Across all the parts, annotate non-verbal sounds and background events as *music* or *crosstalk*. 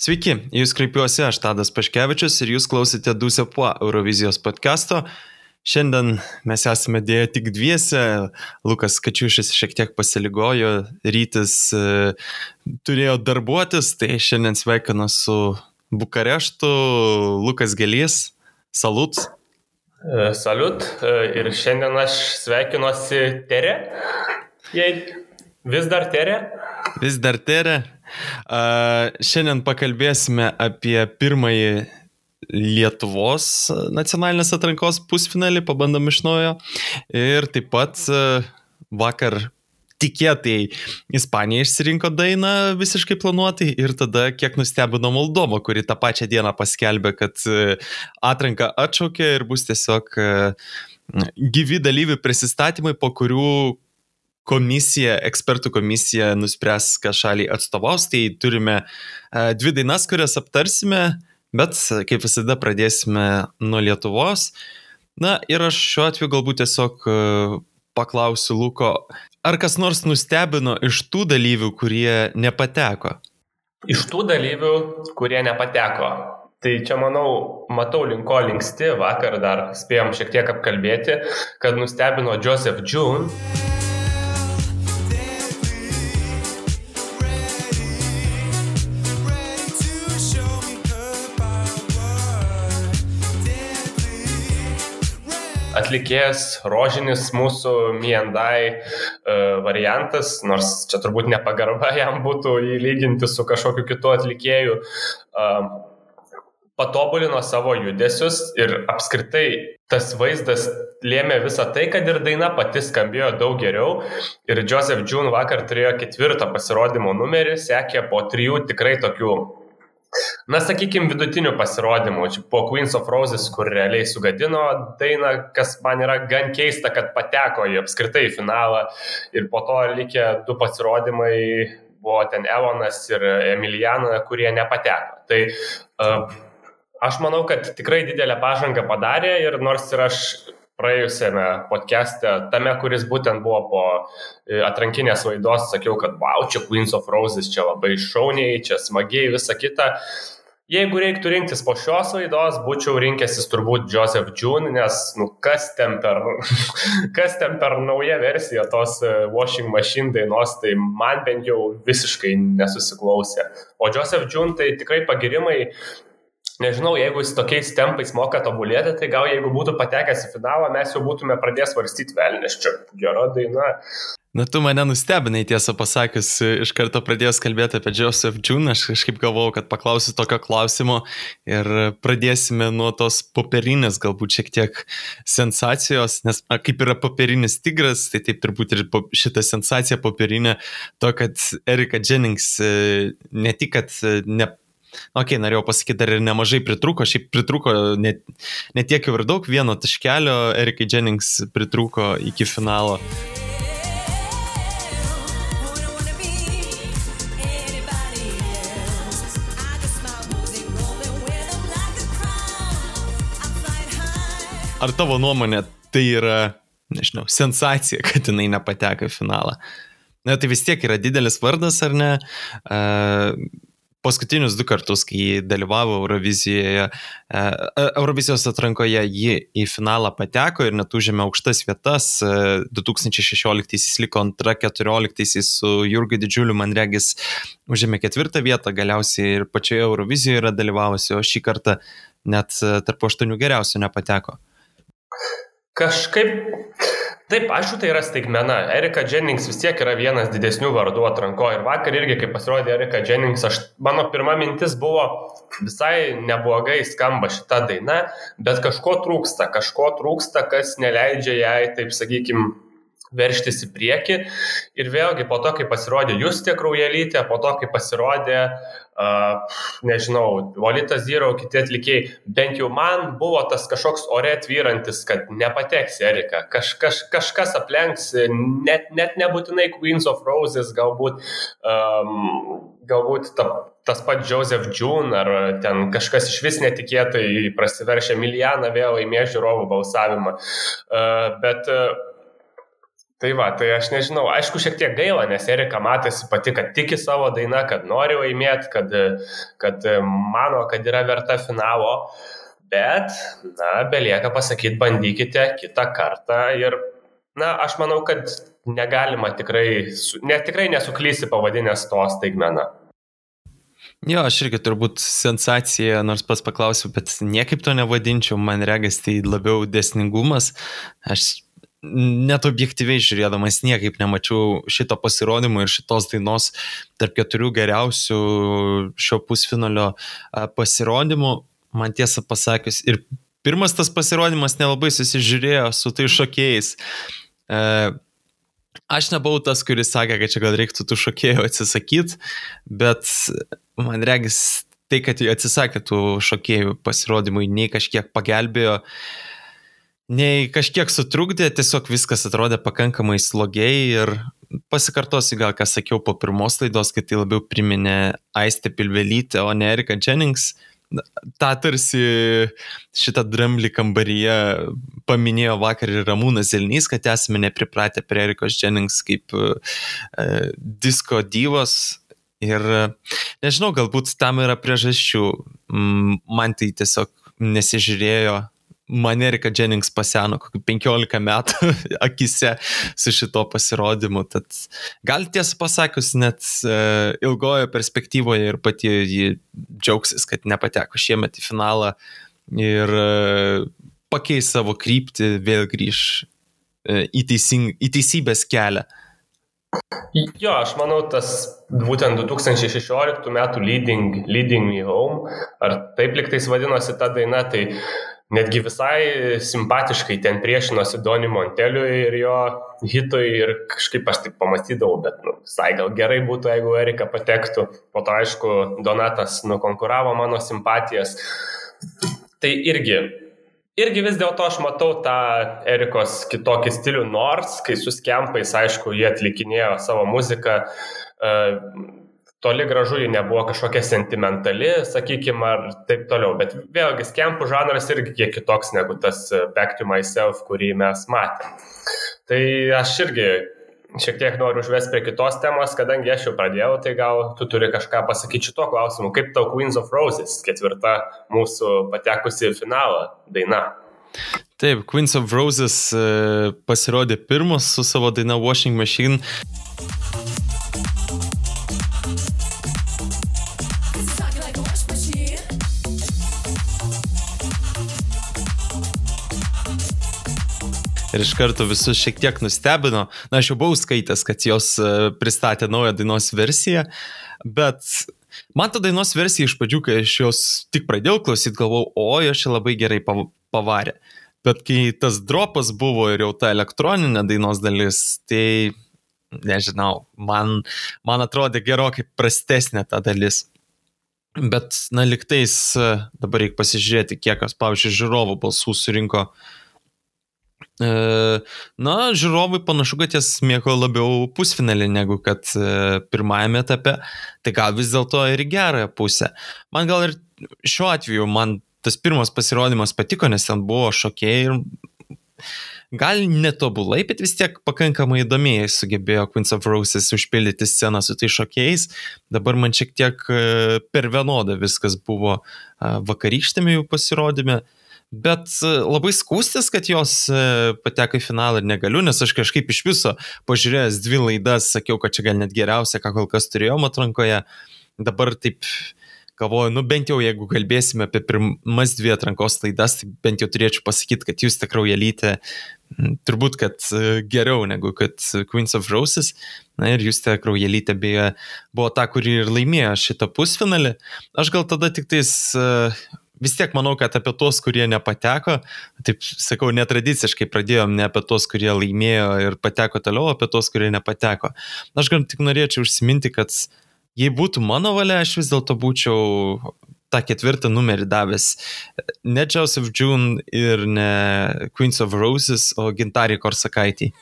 Sveiki, jūs kreipiuosi aš Tadas Paškevičius ir jūs klausite Dusepo Eurovizijos podkasto. Šiandien mes esame dėję tik dviese, Lukas Kačiušis šiek tiek pasiligojo, rytis e, turėjo darbuotis, tai šiandien sveikinu su Bukareštu, Lukas Gelys, salut. E, salut e, ir šiandien aš sveikinuosi Tere, jei vis dar Tere. Vis dar Tere. Šiandien pakalbėsime apie pirmąjį Lietuvos nacionalinės atrankos pusfinalį, pabandom iš naujo. Ir taip pat vakar tikėtai Ispanija išsirinko dainą visiškai planuotai ir tada kiek nustebino Moldova, kuri tą pačią dieną paskelbė, kad atranką atšaukė ir bus tiesiog gyvi dalyvių prisistatymai, po kurių komisija, ekspertų komisija nuspręs, ką šaliai atstovaus. Tai turime e, dvi dainas, kurias aptarsime, bet kaip visada pradėsime nuo Lietuvos. Na ir aš šiuo atveju galbūt tiesiog e, paklausiu Luko, ar kas nors nustebino iš tų dalyvių, kurie nepateko? Iš tų dalyvių, kurie nepateko. Tai čia manau, matau linko linksti, vakar dar spėjom šiek tiek apkalbėti, kad nustebino Joseph June. Atlikėjas rožinis mūsų Miendai e, variantas, nors čia turbūt nepagarba *laughs* jam būtų įlyginti su kažkokiu kitu atlikėju, e, patobulino savo judesius ir apskritai tas vaizdas lėmė visą tai, kad ir daina pati skambėjo daug geriau. Ir Joseph June vakar turėjo ketvirtą pasirodymo numerį, sekė po trijų tikrai tokių Na, sakykime, vidutinių pasirodymų, po Queens of Roses, kur realiai sugadino dainą, kas man yra gan keista, kad pateko į apskritai finalą ir po to likę du pasirodymai buvo ten Evonas ir Emilijana, kurie nepateko. Tai uh, aš manau, kad tikrai didelę pažangą padarė ir nors ir aš praėjusiame podcast'e, tame, kuris būtent buvo po e, atrankinės vaidos, sakiau, kad wow, čia Queens of Roses, čia labai šauniai, čia smagiai, visa kita. Jeigu reiktų rinktis po šios laidos, būčiau rinkęsis turbūt Joseph June, nes, nu, kas ten per, *laughs* kas ten per nauja versija tos e, Washing Machine dainos, tai man bent jau visiškai nesusiklausė. O Joseph June tai tikrai pagirimai nežinau, jeigu jis tokiais tempais moka tobulėti, tai gal jeigu būtų patekęs į finalą, mes jau būtume pradėję svarstyti velnės čia. Gera daina. Na, tu mane nustebinai, tiesą pasakius, iš karto pradėjęs kalbėti apie Joseph June, aš kažkaip galvojau, kad paklausiu tokio klausimo ir pradėsime nuo tos popierinės, galbūt šiek tiek sensacijos, nes a, kaip yra popierinis tigras, tai taip turbūt ir šita sensacija popierinė, to, kad Erika Jennings e, ne tik, kad e, ne Ok, norėjau pasakyti, dar ir nemažai pritruko, šiaip pritruko net, net tiek jau ir daug, vieno taškelio Erikai Jennings pritruko iki finalo. Ar tavo nuomonė tai yra, nežinau, sensacija, kad jinai nepateko į finalą? Na, tai vis tiek yra didelis vardas, ar ne? Uh, paskutinius du kartus, kai dalyvavo Eurovizijoje, e, e, Eurovizijos atrankoje, ji į finalą pateko ir net užėmė aukštas vietas. 2016 e, liko antra, 14 su Jurgiu Didžiuliu, man regis, užėmė ketvirtą vietą, galiausiai ir pačioje Eurovizijoje yra dalyvavusi, o šį kartą net tarp aštuonių geriausių nepateko. Kažkaip Taip, aišku, tai yra staigmena. Erika Jennings vis tiek yra vienas didesnių vardų atranko. Ir vakar irgi, kai pasirodė Erika Jennings, aš, mano pirma mintis buvo visai neblogai skamba šita daina, bet kažko trūksta, kažko trūksta, kas neleidžia jai, taip sakykime, verštis į priekį. Ir vėlgi po to, kai pasirodė Justė Kraujelytė, po to, kai pasirodė, uh, nežinau, Volitas Zero, kiti atlikėjai, bent jau man buvo tas kažkoks ore tvyrantis, kad nepateks Erika. Kaž, kaž, kažkas aplenks, net, net nebūtinai Queens of Roses, galbūt, um, galbūt ta, tas pats Joseph June ar ten kažkas iš vis netikėtai prasiveršia milijoną vėl laimė žiūrovų balsavimą. Uh, bet uh, Tai va, tai aš nežinau, aišku, šiek tiek gaila, nes Erika matėsi pati, kad tiki savo dainą, kad nori laimėti, kad, kad mano, kad yra verta finalo, bet, na, belieka pasakyti, bandykite kitą kartą ir, na, aš manau, kad negalima tikrai, net tikrai nesuklysi pavadinęs to staigmeną. Jo, aš irgi turbūt sensacija, nors pas paklausiu, bet niekaip to nevadinčiau, man regas tai labiau desningumas. Aš net objektyviai žiūrėdamas niekaip nemačiau šito pasirodymo ir šitos dainos tarp keturių geriausių šio pusfinalio pasirodymų. Man tiesą pasakius, ir pirmas tas pasirodymas nelabai susižiūrėjo su tai šokėjais. Aš nebuvau tas, kuris sakė, kad čia gal reiktų tų šokėjų atsisakyti, bet man regis tai, kad jie atsisakė tų šokėjų pasirodymui, nei kažkiek pagelbėjo uh, nei kažkiek sutrukdė, tiesiog viskas atrodė pakankamai slogiai ir pasikartosiu gal, ką sakiau po pirmos laidos, kad tai labiau priminė Aistė Pilvelytė, o ne Erika Jennings. Ta tarsi šitą dramblį kambaryje paminėjo vakar ir Ramūnas Zelnys, kad esame nepripratę prie Erikos Jennings kaip uh, disko dyvos, Ir nežinau, galbūt tam yra priežasčių. Man tai tiesiog nesižiūrėjo man Erika Jennings paseno kokių 15 metų *laughs* akise su šito pasirodymu. Tad gal tiesą pasakius, net uh, ilgojo perspektyvoje ir pati ji džiaugsis, kad nepateko šiemet į finalą ir uh, pakeis savo kryptį, vėl grįž uh, į, teising, į teisybės kelią. Jo, aš manau, tas būtent 2016 metų Leading, Leading Me Home, ar taip liktais vadinosi ta daina, tai netgi visai simpatiškai ten priešinosi Doni Monteliui ir jo hitui ir kažkaip aš taip pamastydavau, bet nu, visai gal gerai būtų, jeigu Erika patektų. Po to, aišku, Donatas nukonkuravo mano simpatijas. Tai irgi, irgi vis dėlto aš matau tą Erikos kitokį stilių, nors kai su skempais, aišku, jie atlikinėjo savo muziką. Uh, toli gražu ji nebuvo kažkokia sentimentali, sakykime, ar taip toliau. Bet vėlgi, skempų žanras irgi kiek kitoks negu tas e, Back to Myself, kurį mes matėme. Tai aš irgi šiek tiek noriu užvesti prie kitos temos, kadangi aš jau pradėjau, tai gal tu turi kažką pasakyti šito klausimu. Kaip tau Queens of Roses, ketvirta mūsų patekusi į finalą daina? Taip, Queens of Roses e, pasirodė pirmas su savo daina Washing Machine. Ir iš karto visus šiek tiek nustebino. Na, aš jau buvau skaitęs, kad jos e, pristatė naują dainos versiją, bet man ta dainos versija iš pradžių, kai aš jos tik pradėjau klausyti, galvojau, o, jos čia labai gerai pavarė. Bet kai tas dropas buvo ir jau ta elektroninė dainos dalis, tai nežinau, man, man atrodė gerokai prastesnė ta dalis. Bet, na, liktais e, dabar reikia pasižiūrėti, kiek pavyzdžiui, žiūrovų balsų surinko uh, na, žiūrovai panašu, kad jas mėgo labiau pusfinalį negu kad e, pirmajame etape. Tai gal vis dėlto ir gerąją pusę. Man gal ir šiuo atveju man tas pirmas pasirodymas patiko, nes ten buvo šokėjai ir gal netobulai, bet vis tiek pakankamai įdomiai sugebėjo Queens of Roses užpildyti sceną su tai šokėjais. Dabar man šiek tiek e, per vienodą viskas buvo vakarykštėme jų pasirodymė. Uh, Bet e, labai skūstis, kad jos e, pateko į finalą ir negaliu, nes aš kažkaip iš viso pažiūrėjęs dvi laidas sakiau, kad čia gal net geriausia, ką kol kas turėjom atrankoje. Dabar taip galvoju, nu bent jau jeigu kalbėsime apie pirmas dvi atrankos laidas, tai bent jau turėčiau pasakyti, kad jūs tikrai jelytė turbūt, kad e, geriau negu kad Queens of Roses. Na ir jūs te kraujelytė beje buvo ta, kuri ir laimėjo šitą pusfinalį. Aš gal tada tik tais vis tiek manau, kad apie tos, kurie nepateko, taip sakau, netradiciškai pradėjom ne apie tos, kurie laimėjo ir pateko toliau, apie tos, kurie nepateko. Aš gal tik norėčiau užsiminti, kad jei būtų mano valia, aš vis dėlto būčiau tą ketvirtą numerį davęs ne Joseph June ir ne Queens of Roses, o Gintarį Korsakaitį.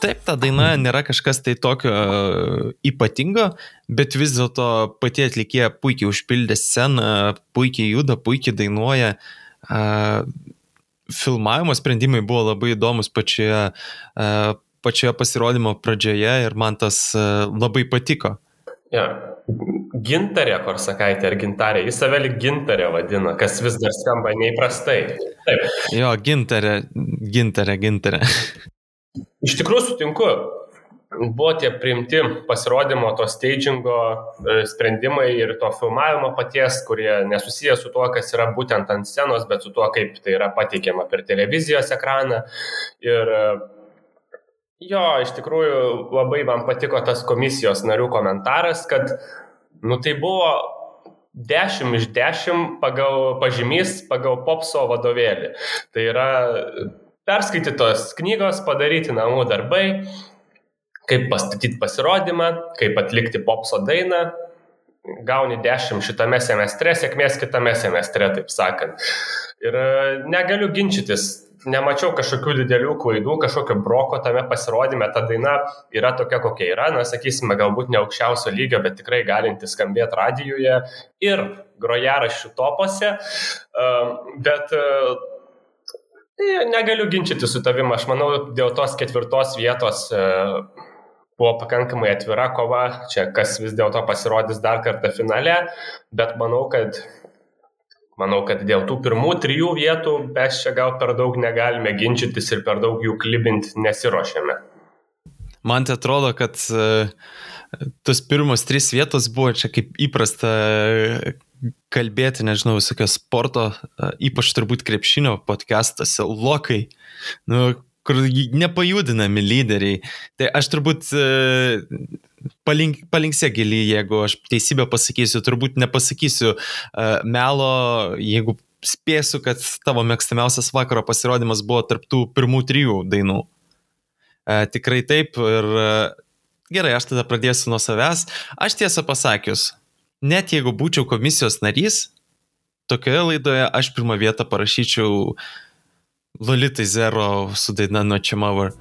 Taip, ta daina nėra kažkas tai tokio ypatingo, bet vis dėlto pati atlikėja puikiai užpildė sceną, puikiai juda, puikiai dainuoja. Filmavimo sprendimai buvo labai įdomus pačioje, pačioje pasirodymo pradžioje ir man tas labai patiko. Ja. Gintarė Korsakaitė ar Gintarė, jis save lik Gintarė vadina, kas vis dar skamba neįprastai. Taip. Jo, Gintarė, Gintarė, Gintarė. Iš tikrųjų sutinku, buvo tie priimti pasirodymo to stagingo e, sprendimai ir to filmavimo paties, kurie nesusiję su tuo, kas yra būtent ant scenos, bet su tuo, kaip tai yra pateikiama per televizijos ekraną. Ir e, jo, iš tikrųjų labai man patiko tas komisijos narių komentaras, kad nu tai buvo 10 iš 10 pagal pažymys, pagal popso vadovėlį. Tai yra perskaitytos knygos, padaryti namų darbai, kaip pastatyti pasirodymą, kaip atlikti popso dainą, gauni 10 šitame semestre, sėkmės kitame semestre, taip sakant. Ir e, negaliu ginčytis, nemačiau kažkokių didelių klaidų, kažkokio broko tame pasirodyme, ta daina yra tokia, kokia yra, na, sakysime, galbūt ne aukščiausio lygio, bet tikrai galinti skambėti radijoje ir grojaraščių topose, e, bet e, negaliu ginčyti su tavim, aš manau, dėl tos ketvirtos vietos e, buvo pakankamai atvira kova, čia kas vis dėlto pasirodys dar kartą finale, bet manau, kad, manau, kad dėl tų pirmų trijų vietų mes čia gal per daug negalime ginčytis ir per daug jų klibinti nesiuošiame. Man tai atrodo, kad uh, tos pirmos trys vietos buvo čia kaip įprasta kalbėti, nežinau, visokio sporto, ypač turbūt krepšinio podcastuose, lokai, nu, kur nepajudinami lyderiai. Tai aš turbūt palink, palinksė gilį, jeigu aš teisybę pasakysiu, turbūt nepasakysiu melo, jeigu spėsiu, kad tavo mėgstamiausias vakaro pasirodymas buvo tarptų pirmų trijų dainų. Tikrai taip ir gerai, aš tada pradėsiu nuo savęs. Aš tiesą pasakius, net jeigu būčiau komisijos narys, tokioje laidoje aš pirmą vietą parašyčiau Lolitai Zero su daina nuo Čemavar.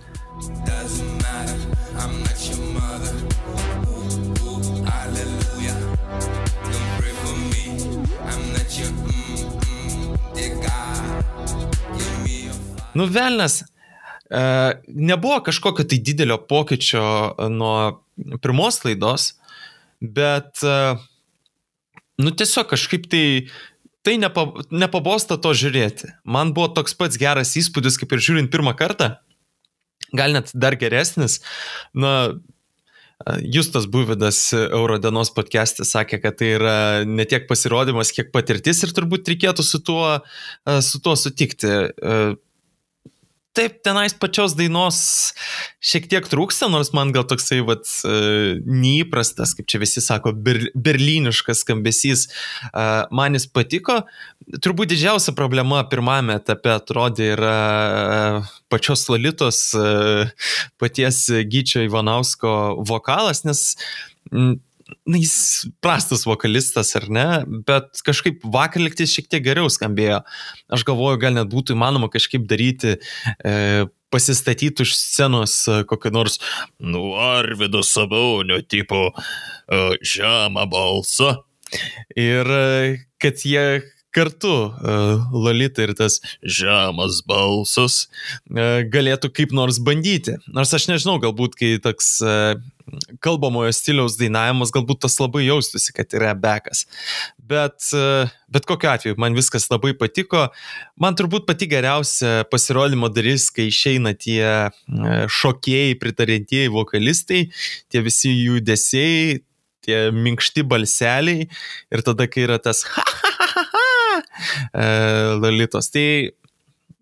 Nu, velnas, nebuvo kažkokio tai didelio pokyčio nuo pirmos laidos, bet uh, nu tiesiog kažkaip tai, tai nepa, nepabosta to žiūrėti. Man buvo toks pats geras įspūdis, kaip ir žiūrint pirmą kartą, gal net dar geresnis. Na, Justas Buvidas Eurodienos podcast'e sakė, kad tai yra ne tiek pasirodymas, kiek patirtis ir turbūt reikėtų su tuo, su tuo sutikti taip, tenais pačios dainos šiek tiek trūksta, nors man gal toksai, vat, e, neįprastas, kaip čia visi sako, ber, berlyniškas skambesys, e, man jis patiko. Turbūt didžiausia problema pirmame etape atrodė yra e, pačios Lolitos, paties Gyčio Ivanausko vokalas, nes na, jis prastas vokalistas ar ne, bet kažkaip vakar liktis šiek tiek geriau skambėjo. Aš galvoju, gal net būtų įmanoma kažkaip daryti, e, pasistatyti už scenos e, kokią nors, nu, Arvido Sabonio tipo e, žemą balsą. Ir e, kad jie kartu uh, Lolita ir tas žemas balsas uh, galėtų kaip nors bandyti. Nors aš nežinau, galbūt kai toks uh, kalbamojo stiliaus dainavimas, galbūt tas labai jaustųsi, kad yra bekas. Bet, bet kokiu atveju, man viskas labai patiko. Man turbūt pati geriausia pasirodymo dalis, kai išeina tie šokėjai, pritarintieji vokalistai, tie visi judesiai, tie minkšti balseliai ir tada, kai yra tas ha ha ha lalitos. Tai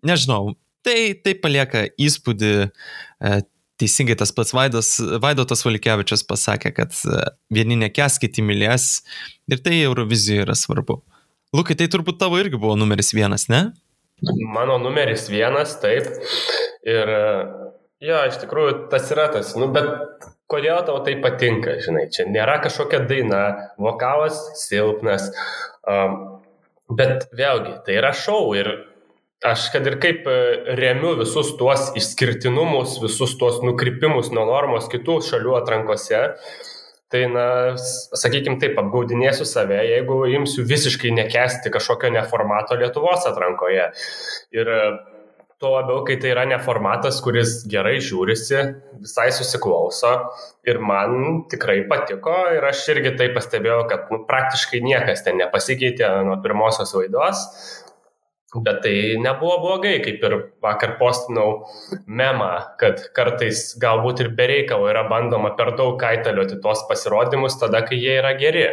nežinau, tai, tai palieka įspūdį teisingai tas pats Vaidas, Vaidotas Valikevičius pasakė, kad e, vieni nekes, kiti mylės ir tai Eurovizijoje yra svarbu. Lukai, tai turbūt tavo irgi buvo numeris vienas, ne? Mano numeris vienas, taip. Ir e, jo, iš tikrųjų tas yra tas, nu, bet kodėl tau tai patinka, žinai, čia nėra kažkokia daina, vokalas silpnas, um, bet vėlgi, tai yra šau ir aš kad ir kaip e, remiu visus tuos išskirtinumus, visus tuos nukrypimus nuo normos kitų šalių atrankose, tai, na, sakykime taip, apgaudinėsiu save, jeigu imsiu visiškai nekesti kažkokio neformato Lietuvos atrankoje. Ir tuo labiau, kai tai yra neformatas, kuris gerai žiūrisi, visai susiklauso ir man tikrai patiko ir aš irgi tai pastebėjau, kad nu, praktiškai niekas ten nepasikeitė nuo pirmosios laidos, Bet tai nebuvo blogai, kaip ir vakar postinau memą, kad kartais galbūt ir bereikalo yra bandoma per daug kaitalioti tuos pasirodymus tada, kai jie yra geri.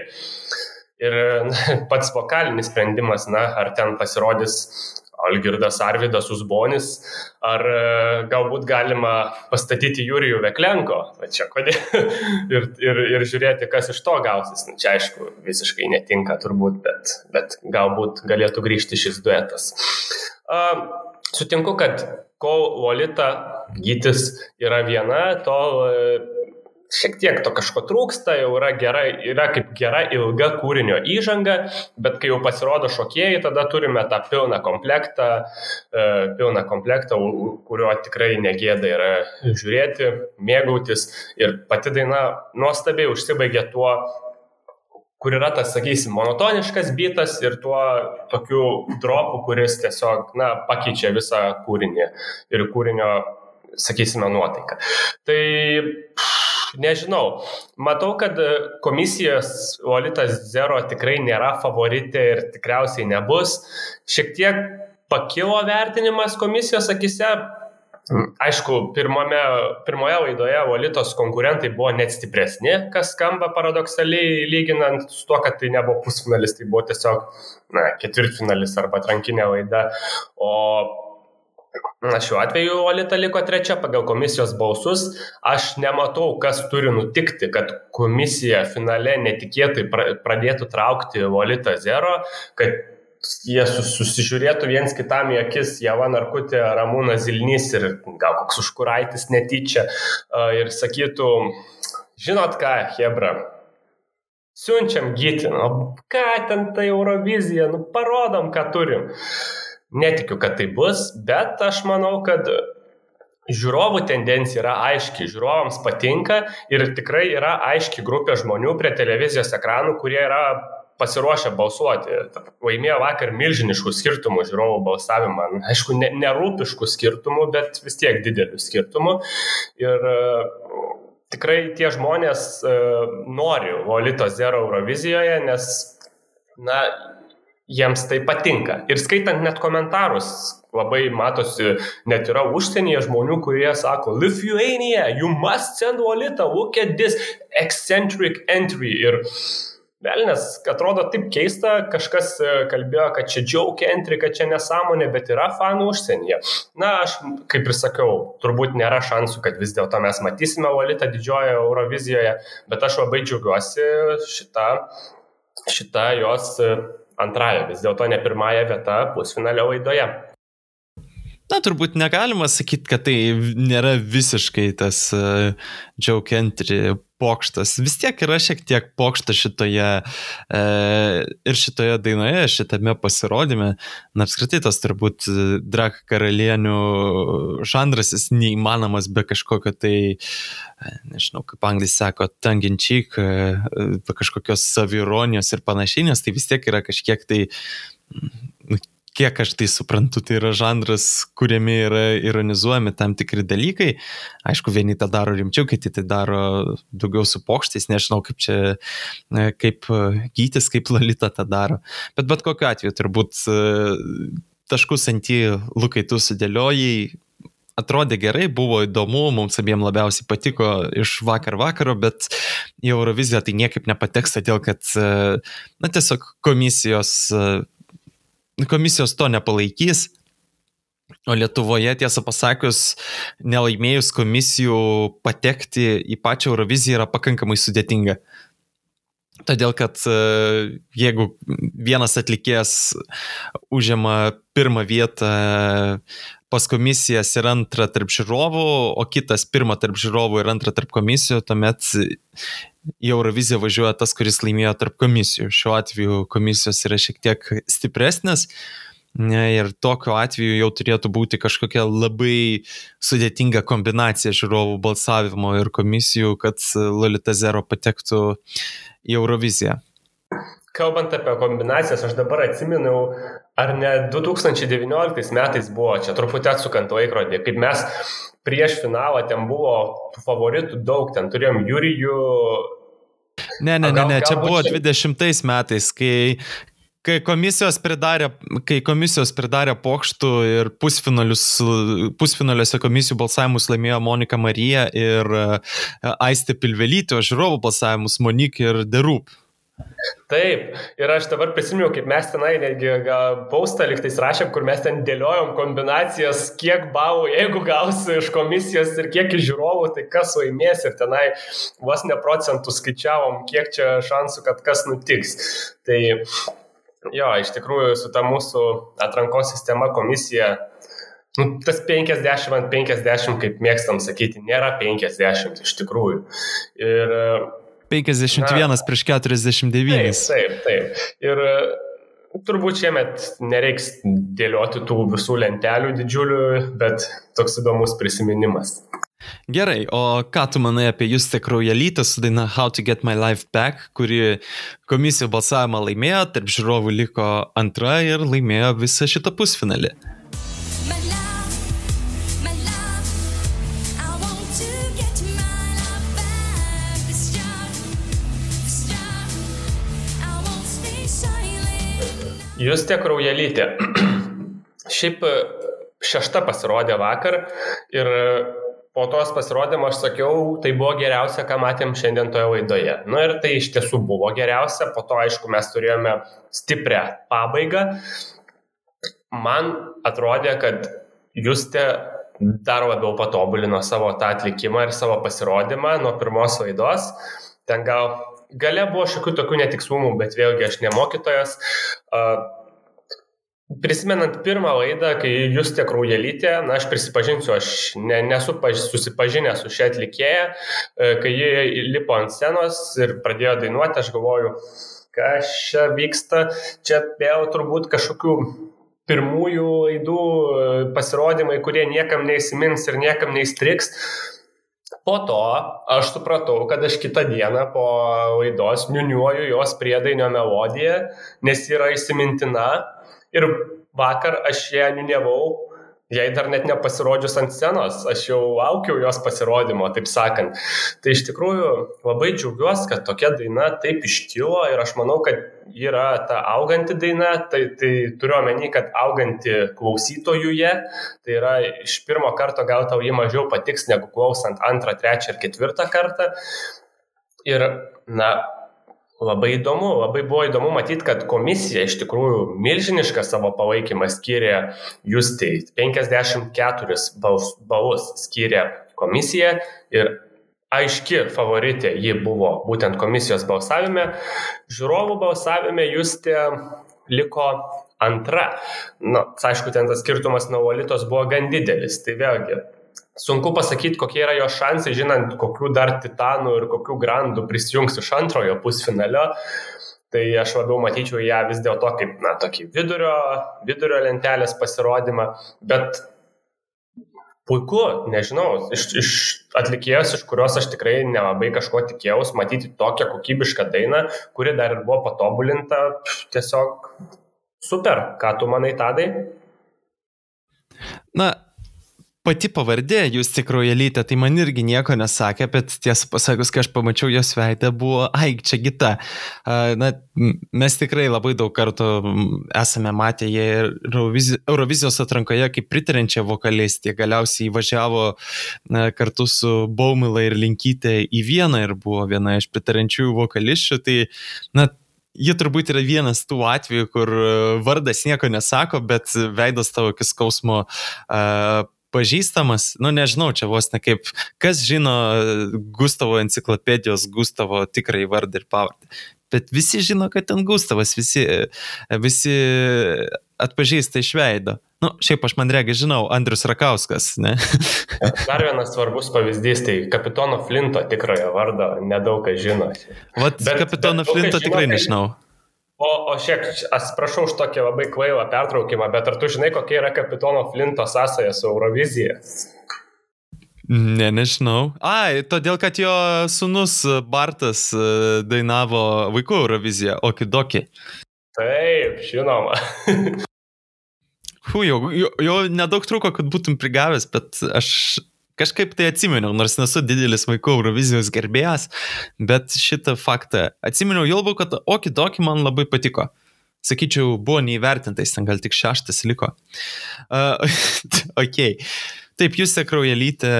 Ir *laughs* pats vokalinis sprendimas, na, ar ten pasirodys Algirdas Arvidas Usbonis, ar e, galbūt galima pastatyti Jurijų Veklenko, va čia kodėl, *laughs* ir, ir, ir žiūrėti, kas iš to gausis. Na, čia aišku, visiškai netinka turbūt, bet, bet galbūt galėtų grįžti šis duetas. Uh, sutinku, kad kol Lolita gytis yra viena, tol šiek tiek to kažko trūksta, jau yra gera, yra kaip gera ilga kūrinio įžanga, bet kai jau pasirodo šokėjai, tada turime tą pilną komplektą, e, pilną komplektą, kurio tikrai negėda yra žiūrėti, mėgautis ir pati daina nuostabiai užsibaigė tuo, kur yra tas, sakysim, monotoniškas bitas ir tuo tokiu dropu, kuris tiesiog, na, pakeičia visą kūrinį ir kūrinio, sakysime, nuotaiką. Tai pff, Nežinau. Matau, kad e, komisijos Olitas Zero tikrai nėra favoritė ir tikriausiai nebus. Šiek tiek pakilo vertinimas komisijos akise. Aišku, pirmame, pirmoje laidoje Volitos konkurentai buvo net stipresni, kas skamba paradoksaliai lyginant su tuo, kad tai nebuvo pusfinalis, tai buvo tiesiog na, ketvirtfinalis arba trankinė laida. O Na, šiuo atveju Olita liko trečia pagal komisijos balsus. Aš nematau, kas turi nutikti, kad komisija finale netikėtai pradėtų traukti Olita Zero, kad jie susižiūrėtų viens kitam į akis, Java Narkutė, Ramūnas Zilnys ir gal koks užkuraitis netyčia ir sakytų, žinot ką, Hebra, siunčiam gyti, nu ką ten ta Eurovizija, nu parodom, ką turim. Netikiu, kad tai bus, bet aš manau, kad žiūrovų tendencija yra aiški, žiūrovams patinka ir tikrai yra aiški grupė žmonių prie televizijos ekranų, kurie yra pasiruošę balsuoti. Laimėjo vakar milžiniškų skirtumų žiūrovų balsavimą. Aišku, ne, nerūpiškų skirtumų, bet vis tiek didelių skirtumų. Ir uh, tikrai tie žmonės uh, nori Volito Zero Eurovizijoje, nes, na, jiems tai patinka. Ir skaitant net komentarus, labai matosi, net yra užsienyje žmonių, kurie sako, Lithuania, you must send Olita, look at this eccentric entry. Ir Velnes, atrodo taip keista, kažkas e, kalbėjo, kad čia joke entry, kad čia nesąmonė, bet yra fanų užsienyje. Na, aš kaip ir sakiau, turbūt nėra šansų, kad vis dėlto mes matysime Olitą didžiojoje Eurovizijoje, bet aš labai džiaugiuosi šitą, šitą jos antrąją, vis dėlto ne pirmąją vietą pusfinalio laidoje. Na, turbūt negalima sakyti, kad tai nėra visiškai tas uh, joke entry pokštas. Vis tiek yra šiek tiek pokštas šitoje uh, ir šitoje dainoje, šitame pasirodyme. Na, apskritai tas turbūt e, drag karalienių žanras jis neįmanomas be kažkokio tai, nežinau, kaip anglai sako, tanginčyk, uh, be kažkokios savironijos ir panašiai, nes tai vis tiek yra kažkiek tai kiek aš tai suprantu, tai yra žanras, kuriame yra ironizuojami tam tikri dalykai. Aišku, vieni tą daro rimčiau, kiti tai daro daugiau su pokštais, nežinau, kaip čia, kaip gytis, kaip lalita tą daro. Bet bet kokiu atveju turbūt e, taškus ant jį, Lukai, tu sudėliojai, atrodė gerai, buvo įdomu, mums abiem labiausiai patiko iš vakar vakaro, bet į Euroviziją tai niekaip nepateks, todėl kad, e, na, tiesiog komisijos e, komisijos to nepalaikys. O Lietuvoje, tiesą pasakius, nelaimėjus komisijų patekti į pačią Euroviziją yra pakankamai sudėtinga. Todėl, kad e, jeigu vienas atlikėjas užima pirmą vietą pas komisijas ir antrą tarp žiūrovų, o kitas pirmą tarp žiūrovų ir antrą tarp komisijų, tuomet į Euroviziją važiuoja tas, kuris laimėjo tarp komisijų. Šiuo atveju komisijos yra šiek tiek stipresnės. Ir tokiu atveju jau turėtų būti kažkokia labai sudėtinga kombinacija žiūrovų balsavimo ir komisijų, kad Lolita Zero patektų į Euroviziją. Kalbant apie kombinacijas, aš dabar atsimenu, ar ne 2019 metais buvo, čia truputį atsukant laikrodį, kaip mes prieš finalą ten buvo favoritų daug, ten turėjom Jurijų. Ne, ne, ne, ne, čia buvo 20 metais, kai kai komisijos pridarė, kai komisijos pridarė pokštų ir pusfinaliuose komisijų balsavimus laimėjo Monika Marija ir e, Aistė Pilvelytė, o žiūrovų balsavimus Monik ir Derup. Taip, ir aš dabar prisiminiau, kaip mes tenai netgi paustą liktais rašėm, kur mes ten dėliojom kombinacijas, kiek balų, jeigu gausi iš komisijos ir kiek iš žiūrovų, tai kas laimės ir tenai vos ne procentų skaičiavom, kiek čia šansų, kad kas nutiks. Tai Jo, iš tikrųjų, su ta mūsų atrankos sistema komisija, nu, tas 50 ant 50, kaip mėgstam sakyti, nėra 50 iš tikrųjų. Ir 51 na, prieš 49. Taip, taip, taip. Ir turbūt šiemet nereiks dėlioti tų visų lentelių didžiulių, bet toks įdomus prisiminimas. Gerai, o ką tu manai apie Justę Kraujalytę su daina How to Get My Life Back, kuri komisijų balsavimą laimėjo, tarp žiūrovų liko antra ir laimėjo visą šitą pusfinalį? Justė Kraujalytė. Šiaip šešta pasirodė vakar ir po tos pasirodymo aš sakiau, tai buvo geriausia, ką matėm šiandien toje laidoje. Na nu, ir tai iš tiesų buvo geriausia, po to aišku mes turėjome stiprią pabaigą. Man atrodė, kad Justė dar labiau patobulino savo tą atlikimą ir savo pasirodymą nuo pirmos laidos. Ten gal gale buvo šiokių tokių netikslumų, bet vėlgi aš nemokytojas. Prisimenant pirmą laidą, kai jūs tiek kraujelytė, na aš prisipažinsiu, aš ne, nesu paž, susipažinęs su šia atlikėja, e, kai ji lipo ant scenos ir pradėjo dainuoti, aš galvoju, kas čia vyksta, čia vėl turbūt kažkokių pirmųjų laidų e, pasirodymai, kurie niekam neįsimins ir niekam neįstriks. Po to aš supratau, kad aš kitą dieną po laidos niuniuoju jos priedainio melodiją, nes yra įsimintina Ir vakar aš ją niunevau, jai dar net nepasirodžius ant scenos, aš jau laukiau jos pasirodymo, taip sakant. Tai iš tikrųjų labai džiaugiuosi, kad tokia daina taip iškilo ir aš manau, kad yra ta auganti daina, tai, tai turiu omeny, kad auganti klausytojuje, tai yra iš pirmo karto gal tau jį mažiau patiks negu klausant antrą, trečią ir ketvirtą kartą. Ir, na, Labai įdomu, labai buvo įdomu matyti, kad komisija iš tikrųjų milžinišką savo palaikymą skiria Justei. 54 balus skiria komisija ir aiški favoritė ji buvo būtent komisijos balsavime. Žiūrovų balsavime Justė liko antra. Na, aišku, ten tas skirtumas nuo Valitos buvo gan didelis. Tai vėlgi, Sunku pasakyti, kokie yra jo šansai, žinant, kokių dar titanų ir kokių grandų prisijungs iš antrojo pusfinalio. Tai aš labiau matyčiau ją vis dėlto kaip, na, tokį vidurio, vidurio lentelės pasirodymą. Bet puiku, nežinau, iš, iš atlikėjos, iš kurios aš tikrai nelabai kažko tikėjausi, matyti tokią kokybišką dainą, kuri dar ir buvo patobulinta, tiesiog super. Ką tu manai, Tadai? Na, pati pavardė, jūs tikroji lytė, tai man irgi nieko nesakė, bet tiesą pasakus, kai aš pamačiau jos veidą, buvo, ai, čia kita. Na, mes tikrai labai daug kartų esame matę ją Eurovizijos atrankoje kaip pritarančią vokalistę, galiausiai įvažiavo kartu su Baumila ir Linkytė į vieną ir buvo viena iš pritarančių vokalisčių, tai, na, Ji turbūt yra vienas tų atvejų, kur vardas nieko nesako, bet veidas tavo iki skausmo uh, pažįstamas, nu nežinau, čia vos ne kaip, kas žino Gustavo enciklopedijos Gustavo tikrai vardą ir pavardę. Bet visi žino, kad ten Gustavas, visi, visi atpažįsta iš veido. Nu, šiaip aš man regi žinau, Andrius Rakauskas, ne? Dar vienas svarbus pavyzdys, tai kapitono Flinto tikrojo vardo nedaug kas žino. Vat bet, kapitono bet, Flinto tikrai žino, nežinau. O, o šiek, atsiprašau už tokį labai kvailą pertraukimą, bet ar tu žinai, kokia yra kapitono Flinto sąsaja su Eurovizija? Ne, nežinau. Ai, todėl, kad jo sunus Bartas e, dainavo vaikų Euroviziją, okidokį. Taip, žinoma. Hu, jau, jau, jau nedaug trūko, kad būtum prigavęs, bet aš kažkaip tai atsiminiau, nors nesu didelis vaikų Eurovizijos gerbėjas, bet šitą faktą atsiminiau, jau labiau, kad okidokį man labai patiko sakyčiau, buvo neįvertintais, ten gal tik šeštas liko. Uh, *laughs* ok. Taip, jūs sekraujelytė,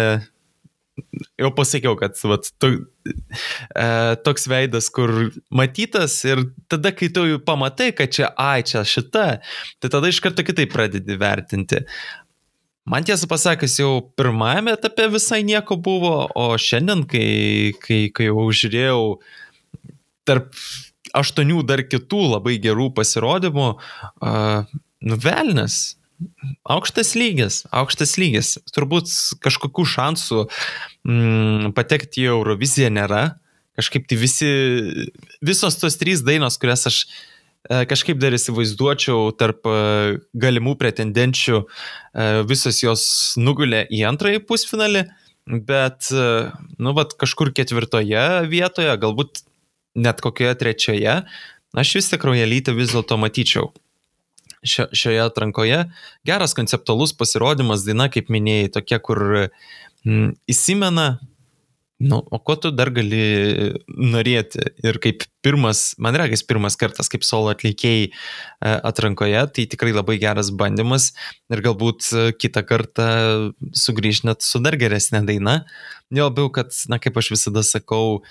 jau pasakiau, kad vat, to, e, toks veidas, kur matytas ir tada, kai tu jau pamatai, kad čia, ai, čia šita, tai tada iš karto kitaip pradedi vertinti. Man tiesą pasakius, jau pirmajame etape visai nieko buvo, o šiandien, kai, kai, kai jau žiūrėjau tarp aštuonių dar kitų labai gerų pasirodymų, uh, nuvelnės, Aukštas lygis, aukštas lygis. Turbūt kažkokių šansų mm, patekti į Euroviziją nėra. Kažkaip tai visi, visos tos trys dainos, kurias aš e, kažkaip dar įsivaizduočiau tarp e, galimų pretendenčių, e, visos jos nugulė į antrąjį pusfinalį, bet, nu, vat kažkur ketvirtoje vietoje, galbūt net kokioje trečioje, aš vis tik Rojalytę vis dėlto matyčiau šio, šioje atrankoje. Geras konceptualus pasirodymas, daina, kaip minėjai, tokia, kur mm, įsimena, nu, o ko tu dar gali norėti. Ir kaip pirmas, man regis pirmas kartas, kaip solo atlikėjai e, atrankoje, tai tikrai labai geras bandymas ir galbūt kitą kartą sugrįž net su dar geresnė daina. Jo labiau, kad, na, kaip aš visada sakau,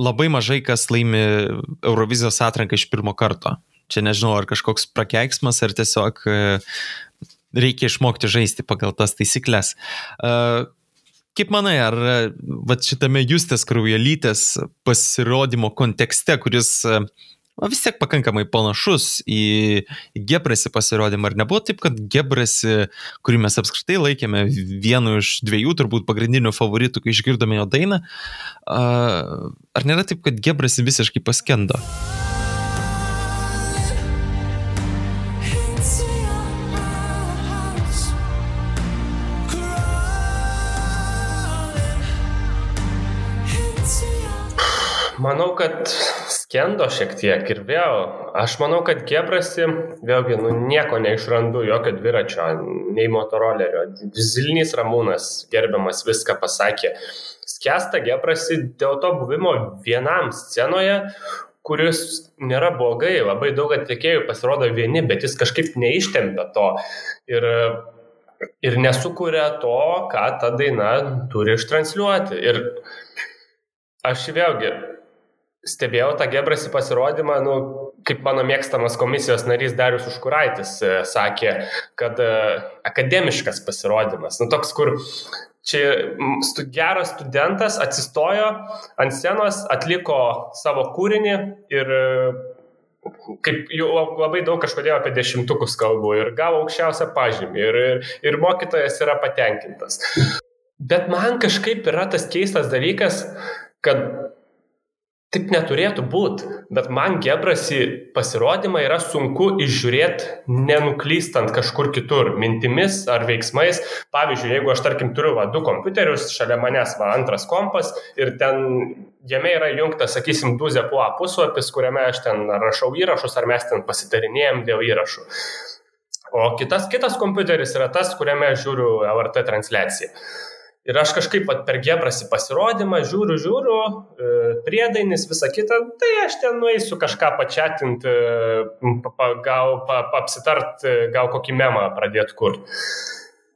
labai mažai kas laimi Eurovizijos atranką iš pirmo karto. Čia nežinau, ar kažkoks prakeiksmas, ar tiesiog e, reikia išmokti žaisti pagal tas taisyklės. E, kaip manai, ar va, šitame Justės Kraujelytės pasirodymo kontekste, kuris o, vis tiek pakankamai panašus į Gebrasi pasirodymą, ar nebuvo taip, kad Gebrasi, kurį mes apskritai laikėme vienu iš dviejų turbūt pagrindinių favoritų, kai išgirdome jo dainą, ar nėra taip, kad Gebrasi visiškai paskendo? Manau, kad skendo šiek tiek ir vėl, aš manau, kad Gebrasi, vėlgi, nu, nieko neišrandu, jokio dviračio, nei motorolerio. Zilnys Ramūnas, gerbiamas, viską pasakė. Skesta Gebrasi dėl to buvimo vienam scenoje, kuris nėra blogai, labai daug atlikėjų pasirodo vieni, bet jis kažkaip neištempia to. Ir ir nesukuria to, ką ta daina turi ištransliuoti. Ir aš vėlgi stebėjau tą Gebrasi pasirodymą, nu, kaip mano mėgstamas komisijos narys Darius Užkuraitis e, sakė, kad e, akademiškas pasirodymas. Nu, toks, kur čia stu, geras studentas atsistojo ant scenos, atliko savo kūrinį ir e, kaip jau labai daug kažkodėl apie dešimtukus kalbu ir gavo aukščiausią pažymį ir, ir, ir mokytojas yra patenkintas. Bet man kažkaip yra tas keistas dalykas, kad Taip neturėtų būti, bet man Gebrasi pasirodymą yra sunku išžiūrėti, nenuklystant kažkur kitur, mintimis ar veiksmais. Pavyzdžiui, jeigu aš, tarkim, turiu va, du kompiuterius, šalia manęs va, antras kompas ir ten jame yra įjungtas, sakysim, Duzepua puslapis, kuriame aš ten rašau įrašus ar mes ten pasitarinėjom dėl įrašų. O kitas, kitas kompiuteris yra tas, kuriame žiūriu LRT transliaciją. Ir aš kažkaip pat per gebrasi pasirodymą žiūriu, žiūriu, e, priedainis, visa kita, tai aš ten nueisiu kažką pačiatinti, gal apsitart, e, gal kokį memą pradėti kurti.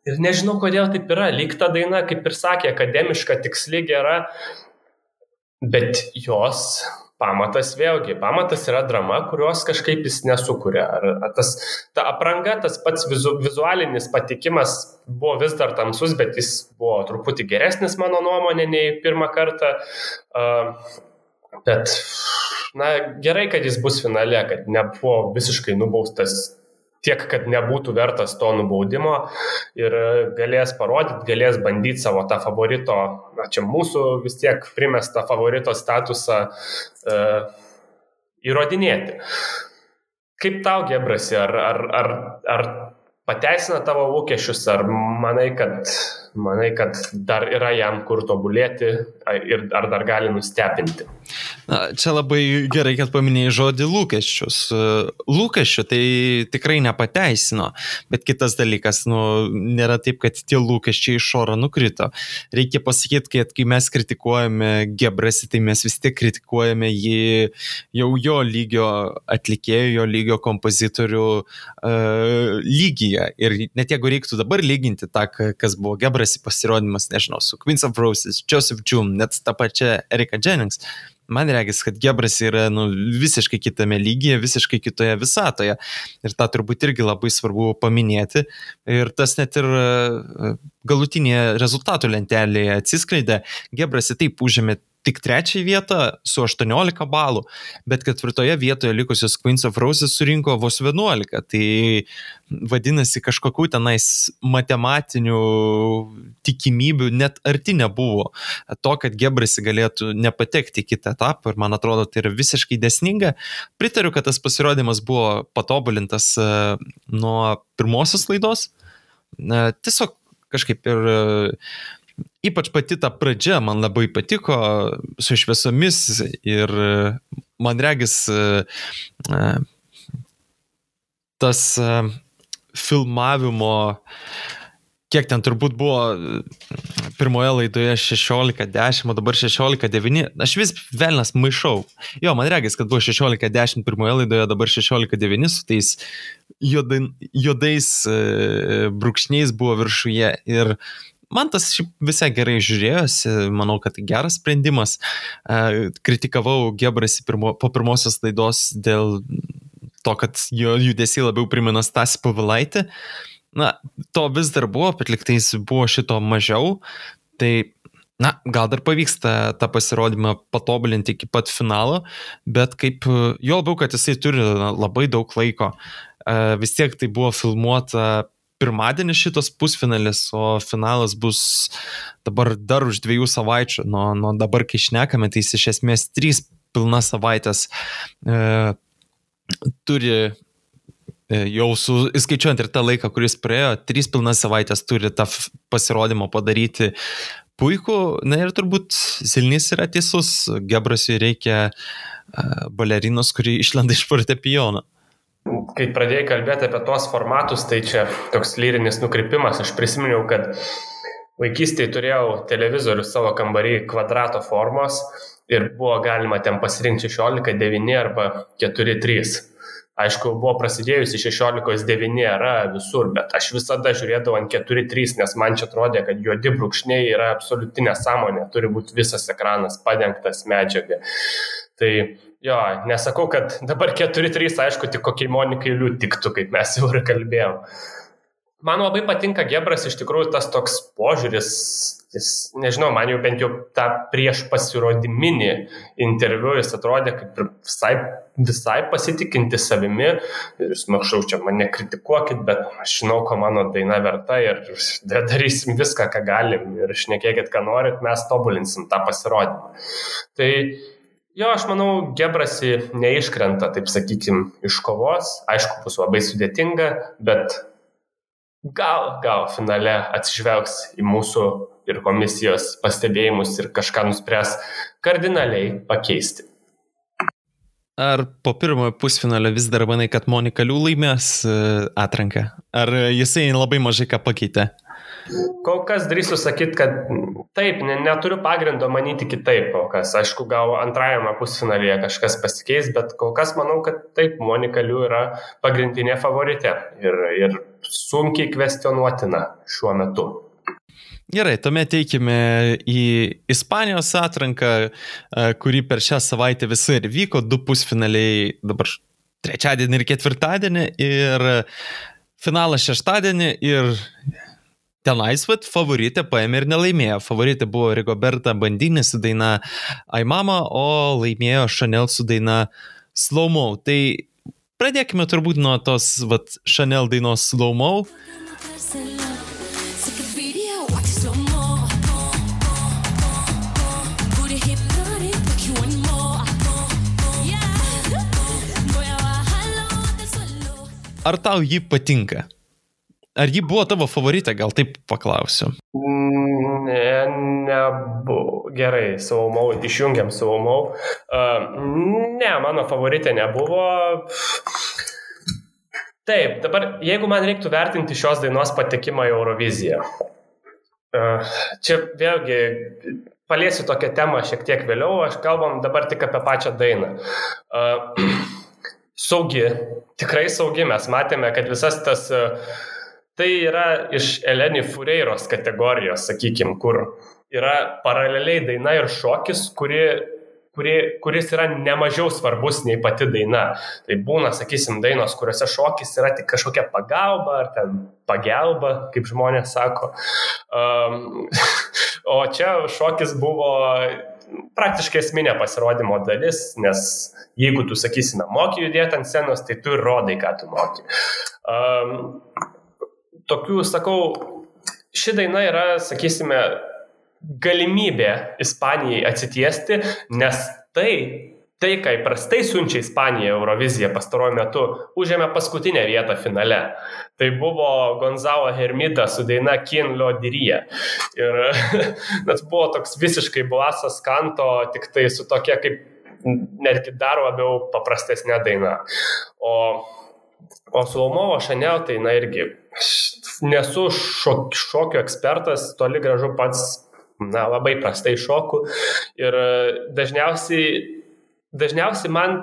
Ir nežinau, kodėl taip yra. Lyg ta daina, kaip ir sakė, akademiška, tiksli, gera, bet jos pamatas vėlgi, pamatas yra drama, kurios kažkaip jis nesukuria. Ar, tas, ta apranga, tas pats vizu, vizualinis patikimas buvo vis dar tamsus, bet jis buvo truputį geresnis mano nuomonė nei pirmą kartą. Uh, bet, na, gerai, kad jis bus finale, kad nebuvo visiškai nubaustas tiek, kad nebūtų vertas to nubaudimo ir galės parodyti, galės bandyti savo tą favorito, na čia mūsų vis tiek primestą favorito statusą e, įrodinėti. kaip tau gebrasi, ar, ar, ar, ar pateisina tavo lūkesčius, ar manai, kad, manai, kad dar yra jam kur tobulėti ir ar dar gali nustebinti? Na, čia labai gerai, kad paminėjai žodį lūkesčius. Lūkesčių tai tikrai nepateisino, bet kitas dalykas, nu, nėra taip, kad tie lūkesčiai iš oro nukrito. Reikia pasakyti, kad kai mes kritikuojame Gebrasi, tai mes vis tiek kritikuojame jį jau jo lygio atlikėjų, jo lygio kompozitorių uh, lygyje. Ir net jeigu reiktų dabar lyginti tą, kas buvo Gebrasi pasirodymas, nežinau, su Queens of Roses, Joseph June, net tą pačią Erika Jennings, man regis, kad Gebras yra nu, visiškai kitame lygyje, visiškai kitoje visatoje. Ir tą turbūt irgi labai svarbu paminėti. Ir tas net ir e, galutinėje rezultatų lentelėje atsiskleidė. Gebras į taip užėmė tik trečią vietą su 18 balų, bet ketvirtoje vietoje likusios Queens of Roses surinko vos 11. Tai vadinasi, kažkokių tenais matematinių tikimybių net arti nebuvo to, kad Gebrasi galėtų nepatekti į kitą etapą ir man atrodo, tai yra visiškai desninga. Pritariu, kad tas pasirodymas buvo patobulintas e, nuo pirmosios laidos. E, tiesiog kažkaip ir ypač pati ta pradžia man labai patiko su šviesomis ir man regis tas filmavimo, kiek ten turbūt buvo pirmoje laidoje 16.10, o dabar 16.9, aš vis velnas maišau. Jo, man regis, kad buvo 16.10 pirmoje laidoje, dabar 16.9 su tais juodai, juodais brūkšniais buvo viršuje. Ir man tas šiaip visai gerai žiūrėjosi, manau, kad tai geras sprendimas. Kritikavau Gebrasi pirmo, po pirmosios laidos dėl to, kad jo judesiai labiau primena Stasį Pavilaitį. Na, to vis dar buvo, bet liktais buvo šito mažiau. Tai, na, gal dar pavyksta tą pasirodymą patobulinti iki pat finalo, bet kaip, jo labiau, kad jisai turi labai daug laiko. Vis tiek tai buvo filmuota pirmadienis šitas pusfinalis, o finalas bus dabar dar už dviejų savaičių. Nuo, nuo dabar, kai šnekame, tai jis iš esmės trys pilnas savaitės e, turi e, jau su, įskaičiuojant ir tą laiką, kuris praėjo, trys pilnas savaitės turi tą pasirodymą padaryti puikų. Na ir turbūt Silnys yra teisus, Gebrasiui reikia uh, balerinos, kuri išlenda iš fortepijono. Kai pradėjai kalbėti apie tuos formatus, tai čia toks lyrinis nukrypimas. Aš prisiminiau, kad vaikystėje turėjau televizorių savo kambarį kvadrato formos ir buvo galima ten pasirinkti 16, 9 arba 4, 3. Aišku, buvo prasidėjusi 16.9 era visur, bet aš visada žiūrėdavau ant 4.3, nes man čia atrodė, kad juodi brūkšniai yra absoliuti nesąmonė, turi būti visas ekranas padengtas medžiaga. Tai Jo, nesakau, kad dabar 4-3, aišku, tik kokiai Monikai liū tiktų, kaip mes jau ir kalbėjom. Man labai patinka Gebras iš tikrųjų tas toks požiūris, jis, nežinau, man jau bent jau tą prieš pasirodyminį interviu jis atrodė kaip visai, visai pasitikinti savimi ir jūs mažau čia mane kritikuokit, bet aš žinau, ko mano daina verta ir darysim viską, ką galim ir šnekėkit, ką norit, mes tobulinsim tą pasirodymą. Tai Jo, aš manau, Gebrasi neiškrenta, taip sakykim, iš kovos. Aišku, bus labai sudėtinga, bet gal, gal finale atsižvelgs į mūsų ir komisijos pastebėjimus ir kažką nuspręs kardinaliai pakeisti. Ar po pirmojo pusfinalio vis dar manai, kad Monika Liu laimės e, atranką? Ar jisai labai mažai ką pakeitė? Kol kas drįsiu sakyti, kad taip, ne, neturiu pagrindo manyti kitaip kol kas. Aišku, gal antrajame pusfinalyje kažkas pasikeis, bet kol kas manau, kad taip, Monika Liu yra pagrindinė favorite ir, ir sunkiai kvestionuotina šiuo metu. Gerai, tuomet teikime į Ispanijos atranką, e, kuri per šią savaitę visai ir vyko, du pusfinaliai dabar trečiadienį ir ketvirtadienį ir finalas šeštadienį ir tenais vat favoritė paėmė ir nelaimėjo. Favoritė buvo Rigoberta Bandinė su daina Aimama, o laimėjo Chanel su daina Slow Mo. Tai pradėkime turbūt nuo tos vat Chanel dainos Slow Mo. ar tau ji patinka? Ar ji buvo tavo favorita, gal taip paklausiu? Ne, nebuvo. Gerai, saumau, išjungiam saumau. Uh, ne, mano favoritė nebuvo. Taip, dabar jeigu man reiktų vertinti šios dainos patekimą į Euroviziją. Uh, čia vėlgi paliesiu tokią temą šiek tiek vėliau, aš kalbam dabar tik apie pačią dainą. Uh, *clears throat* saugi, tikrai saugi, mes matėme, kad visas tas uh, Tai yra iš Eleni Fureiros kategorijos, sakykime, kur yra paraleliai daina ir šokis, kuri, kuri, kuris yra nemažiau svarbus nei pati daina. Tai būna, sakysim, dainos, kuriuose šokis yra tik kažkokia pagalba ar ten pagelba, kaip žmonės sako. Um, *laughs* o čia šokis buvo praktiškai esminė pasirodymo dalis, nes jeigu tu, sakysime, moki judėti ant scenos, tai tu ir rodai, ką tu moki. Um, tokių, sakau, ši daina yra, sakysime, galimybė Ispanijai atsitiesti, nes tai, tai, ką įprastai siunčia Ispanija Euroviziją pastaruoju metu, užėmė paskutinę vietą finale. Tai buvo Gonzalo Hermida su daina Kien Lodiryje. Ir *laughs* net buvo toks visiškai blasas kanto, tik tai su tokia kaip netgi dar labiau paprastesnė daina. O, o Slomovo Chanel tai, na irgi, nesu šok, šokio ekspertas, toli gražu pats, na, labai prastai šoku. Ir e, dažniausiai, dažniausiai man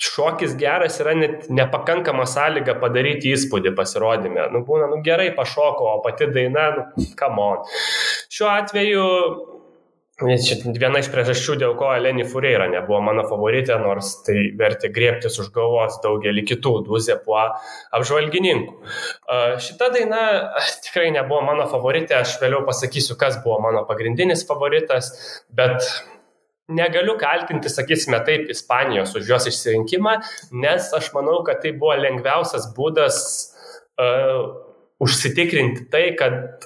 šokis geras yra net nepakankama sąlyga padaryti įspūdį pasirodymę. Nu, būna, nu gerai pašoko, o pati daina, nu, come on. Šiuo atveju Viena iš priežasčių, dėl ko Eleni Fureira nebuvo mano favoritė, nors tai vertė griebtis už galvos daugelį kitų Duzė po apžvalgininkų. Šita daina tikrai nebuvo mano favoritė, aš vėliau pasakysiu, kas buvo mano pagrindinis favoritas, bet negaliu kaltinti, sakysime taip, Ispanijos už jos išsirinkimą, nes aš manau, kad tai buvo lengviausias būdas uh, užsitikrinti tai, kad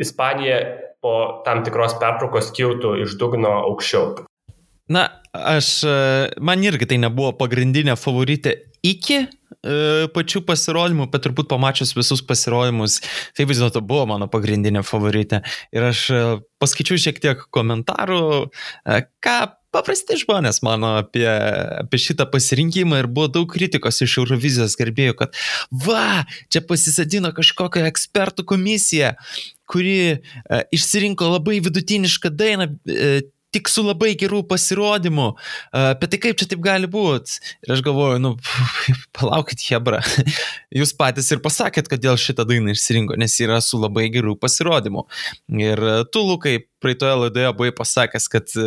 Ispanija po tam tikros pertraukos kiltų iš dugno aukščiau. Na, aš, e, man irgi tai nebuvo pagrindinė favoritė iki e, pačių pasirodymų, bet turbūt pamačius visus pasirodymus, tai vis dėlto buvo mano pagrindinė favoritė. Ir aš e, paskaičiau šiek tiek komentarų, e, ką paprasti žmonės mano apie, apie šitą pasirinkimą ir buvo daug kritikos iš Eurovizijos gerbėjų, kad va, čia pasisadino kažkokią ekspertų komisiją, kuri e, išsirinko labai vidutinišką dainą. E, tik su labai gerų pasirodymų. Bet tai kaip čia taip gali būti? Ir aš galvoju, nu, palaukit, Hebra. *laughs* Jūs patys ir pasakėt, kodėl šitą dainą išsirinko, nes yra su labai gerų pasirodymų. Ir tu, Lukai, praeitoje laidoje buvai pasakęs, kad e,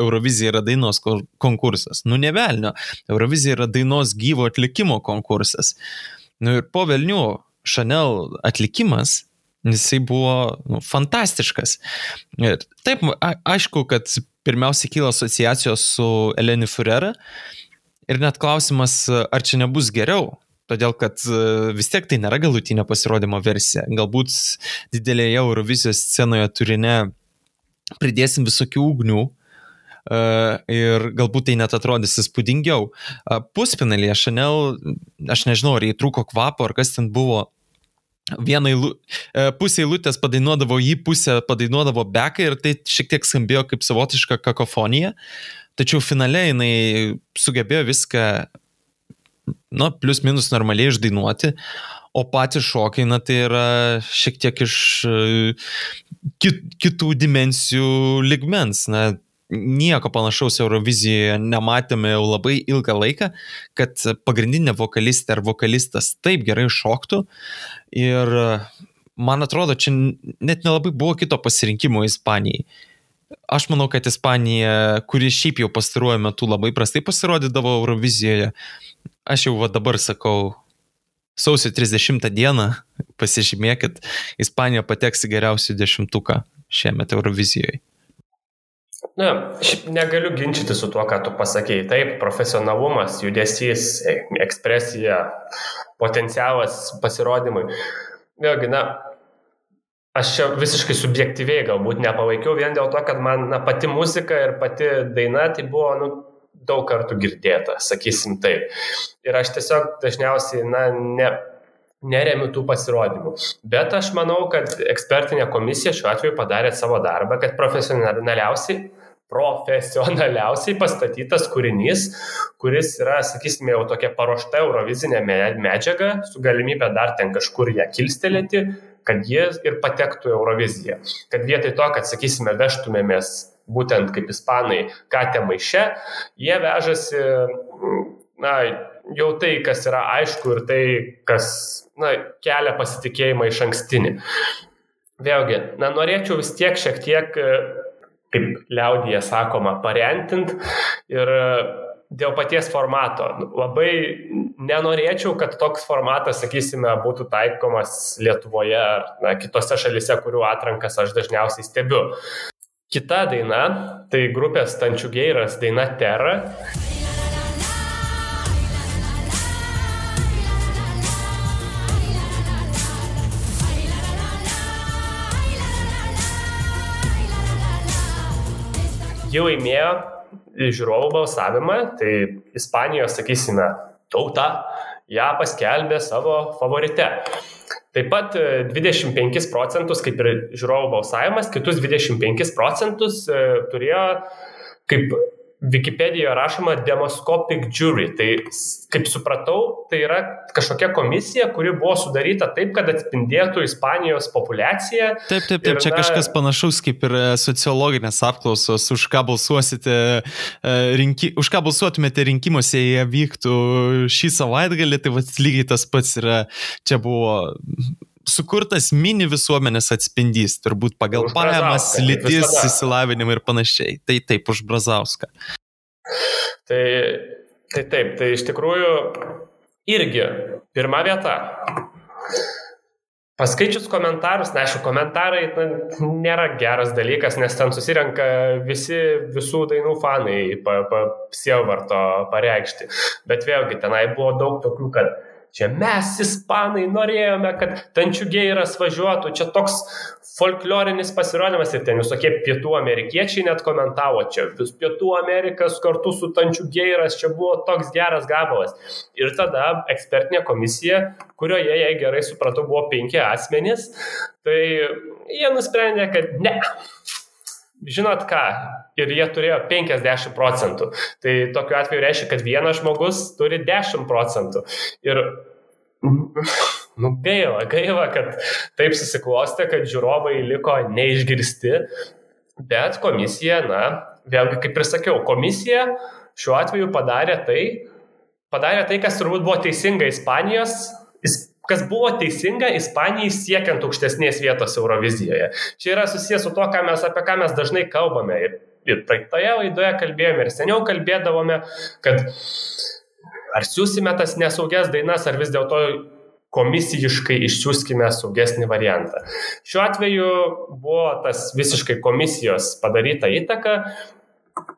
Eurovizija yra dainos konkursas. Nu, nevelnio. Eurovizija yra dainos gyvo atlikimo konkursas. Nu ir po Velnių Chanel atlikimas Jisai buvo nu, fantastiškas. Ir taip, a, aišku, kad pirmiausia kyla asociacijos su Eleni Furera. Ir net klausimas, ar čia nebus geriau. Todėl, kad e, vis tiek tai nėra galutinė pasirodymo versija. Galbūt didelėje Eurovizijos scenoje turinė pridėsim visokių ugnių, Uh, ir galbūt tai net atrodys įspūdingiau. Puspinalėje Chanel, aš nežinau, ar jį trūko kvapo, ar kas ten buvo, vieną eilu, e, pusę eilutės padainuodavo jį, pusę padainuodavo beką ir tai šiek tiek skambėjo kaip savotiška kakofonija. Tačiau finale jinai sugebėjo viską, nu, plus minus normaliai išdainuoti, o patys šokiai, na, tai yra šiek tiek iš e, kit, kitų dimensijų ligmens. Na, nieko panašaus Eurovizijoje nematėme jau labai ilgą laiką, kad pagrindinė vokalistė ar vokalistas taip gerai šoktų. Ir man atrodo, čia net nelabai buvo kito pasirinkimo Ispanijai. Aš manau, kad Ispanija, kuri šiaip jau pastaruoju metu labai prastai pasirodydavo Eurovizijoje, aš jau va dabar sakau, sausio 30 dieną pasižymėkit, Ispanija pateks į geriausių dešimtuką šiemet Eurovizijoje. Na, šiaip negaliu ginčyti su tuo, ką tu pasakėjai. Taip, profesionalumas, judesys, ekspresija, potencialas pasirodymui. Vėlgi, na, aš čia visiškai subjektyviai galbūt nepalaikiau vien dėl to, kad man na, pati muzika ir pati daina tai buvo, nu, daug kartų girdėta, sakysim taip. Ir aš tiesiog dažniausiai, na, ne, neremiu tų pasirodymų. Bet aš manau, kad ekspertinė komisija šiuo atveju padarė savo darbą, kad profesionaliausiai profesionaliausiai pastatytas kūrinys, kuris yra, sakysime, jau tokia paruošta eurovizinė medžiaga, su galimybė dar ten kažkur ją kilstelėti, kad jie ir patektų į Euroviziją. Kad vietoj to, kad, sakysime, vežtumėmės būtent kaip ispanai katę maiše, jie vežasi, na, jau tai, kas yra aišku ir tai, kas, na, kelia pasitikėjimą iš ankstinį. Vėlgi, na, norėčiau vis tiek šiek tiek, kaip liaudyje sakoma, parentint ir dėl paties formato. Labai nenorėčiau, kad toks formatas, sakysime, būtų taikomas Lietuvoje ar na, kitose šalise, kurių atrankas aš dažniausiai stebiu. Kita daina, tai grupės Tančiugeiras daina Terra. Ji laimėjo žiūrovų balsavimą, tai Ispanijos, sakysime, tauta ją paskelbė savo favorite. Taip pat 25 e, procentus, kaip ir žiūrovų balsavimas, kitus 25 procentus e, turėjo kaip Wikipedijoje rašoma demoscopic jury. Tai, kaip supratau, tai yra kažkokia komisija, kuri buvo sudaryta taip, kad atspindėtų Ispanijos populaciją. Taip, taip, taip, ir, čia na, kažkas panašaus kaip ir e, sociologinės apklausos, už ką balsuosite, e, rinki, už ką balsuotumėte rinkimuose, jie vyktų šį savaitgalį, tai vad lygiai tas pats yra, čia buvo sukurtas mini visuomenės atspindys, turbūt pagal pajamas, lytis, įsilavinimą ir panašiai. Tai taip, už Brazauską. Tai, tai taip, tai iš tikrųjų irgi pirma vieta. Paskaičius komentarus, na, aišku, komentarai na, nėra geras dalykas, nes ten susirenka visi visų dainų fanai pa, pa, sielvarto pareikšti. Bet vėlgi tenai buvo daug tokių, kad Čia mes, ispanai, norėjome, kad Tančiugeiras važiuotų. Čia toks folklorinis pasirodymas ir ten visokie pietų amerikiečiai net komentavo, čia vis pietų Amerikas kartu su Tančiugeiras, čia buvo toks geras gabalas. Ir tada ekspertinė komisija, kurioje, jei gerai supratau, buvo penki asmenys, tai jie nusprendė, kad ne, žinot ką, ir jie turėjo 50 procentų. Tai tokiu atveju reiškia, kad vienas žmogus turi 10 procentų. Ir *laughs* nu, gaila, gaila, kad taip susiklostė, kad žiūrovai liko neišgirsti, bet komisija, na, vėlgi kaip ir sakiau, komisija šiuo atveju padarė tai, padarė tai, kas turbūt buvo teisinga Ispanijos kas buvo teisinga Ispanijai siekiant aukštesnės vietos Eurovizijoje. Čia yra susijęs su to, ką mes, apie ką mes dažnai kalbame. Ir, ir praeitoje laidoje kalbėjome ir seniau kalbėdavome, kad ar siūsime tas nesaugias dainas, ar vis dėlto komisijiškai išsiųskime saugesnį variantą. Šiuo atveju buvo tas visiškai komisijos padaryta įtaka,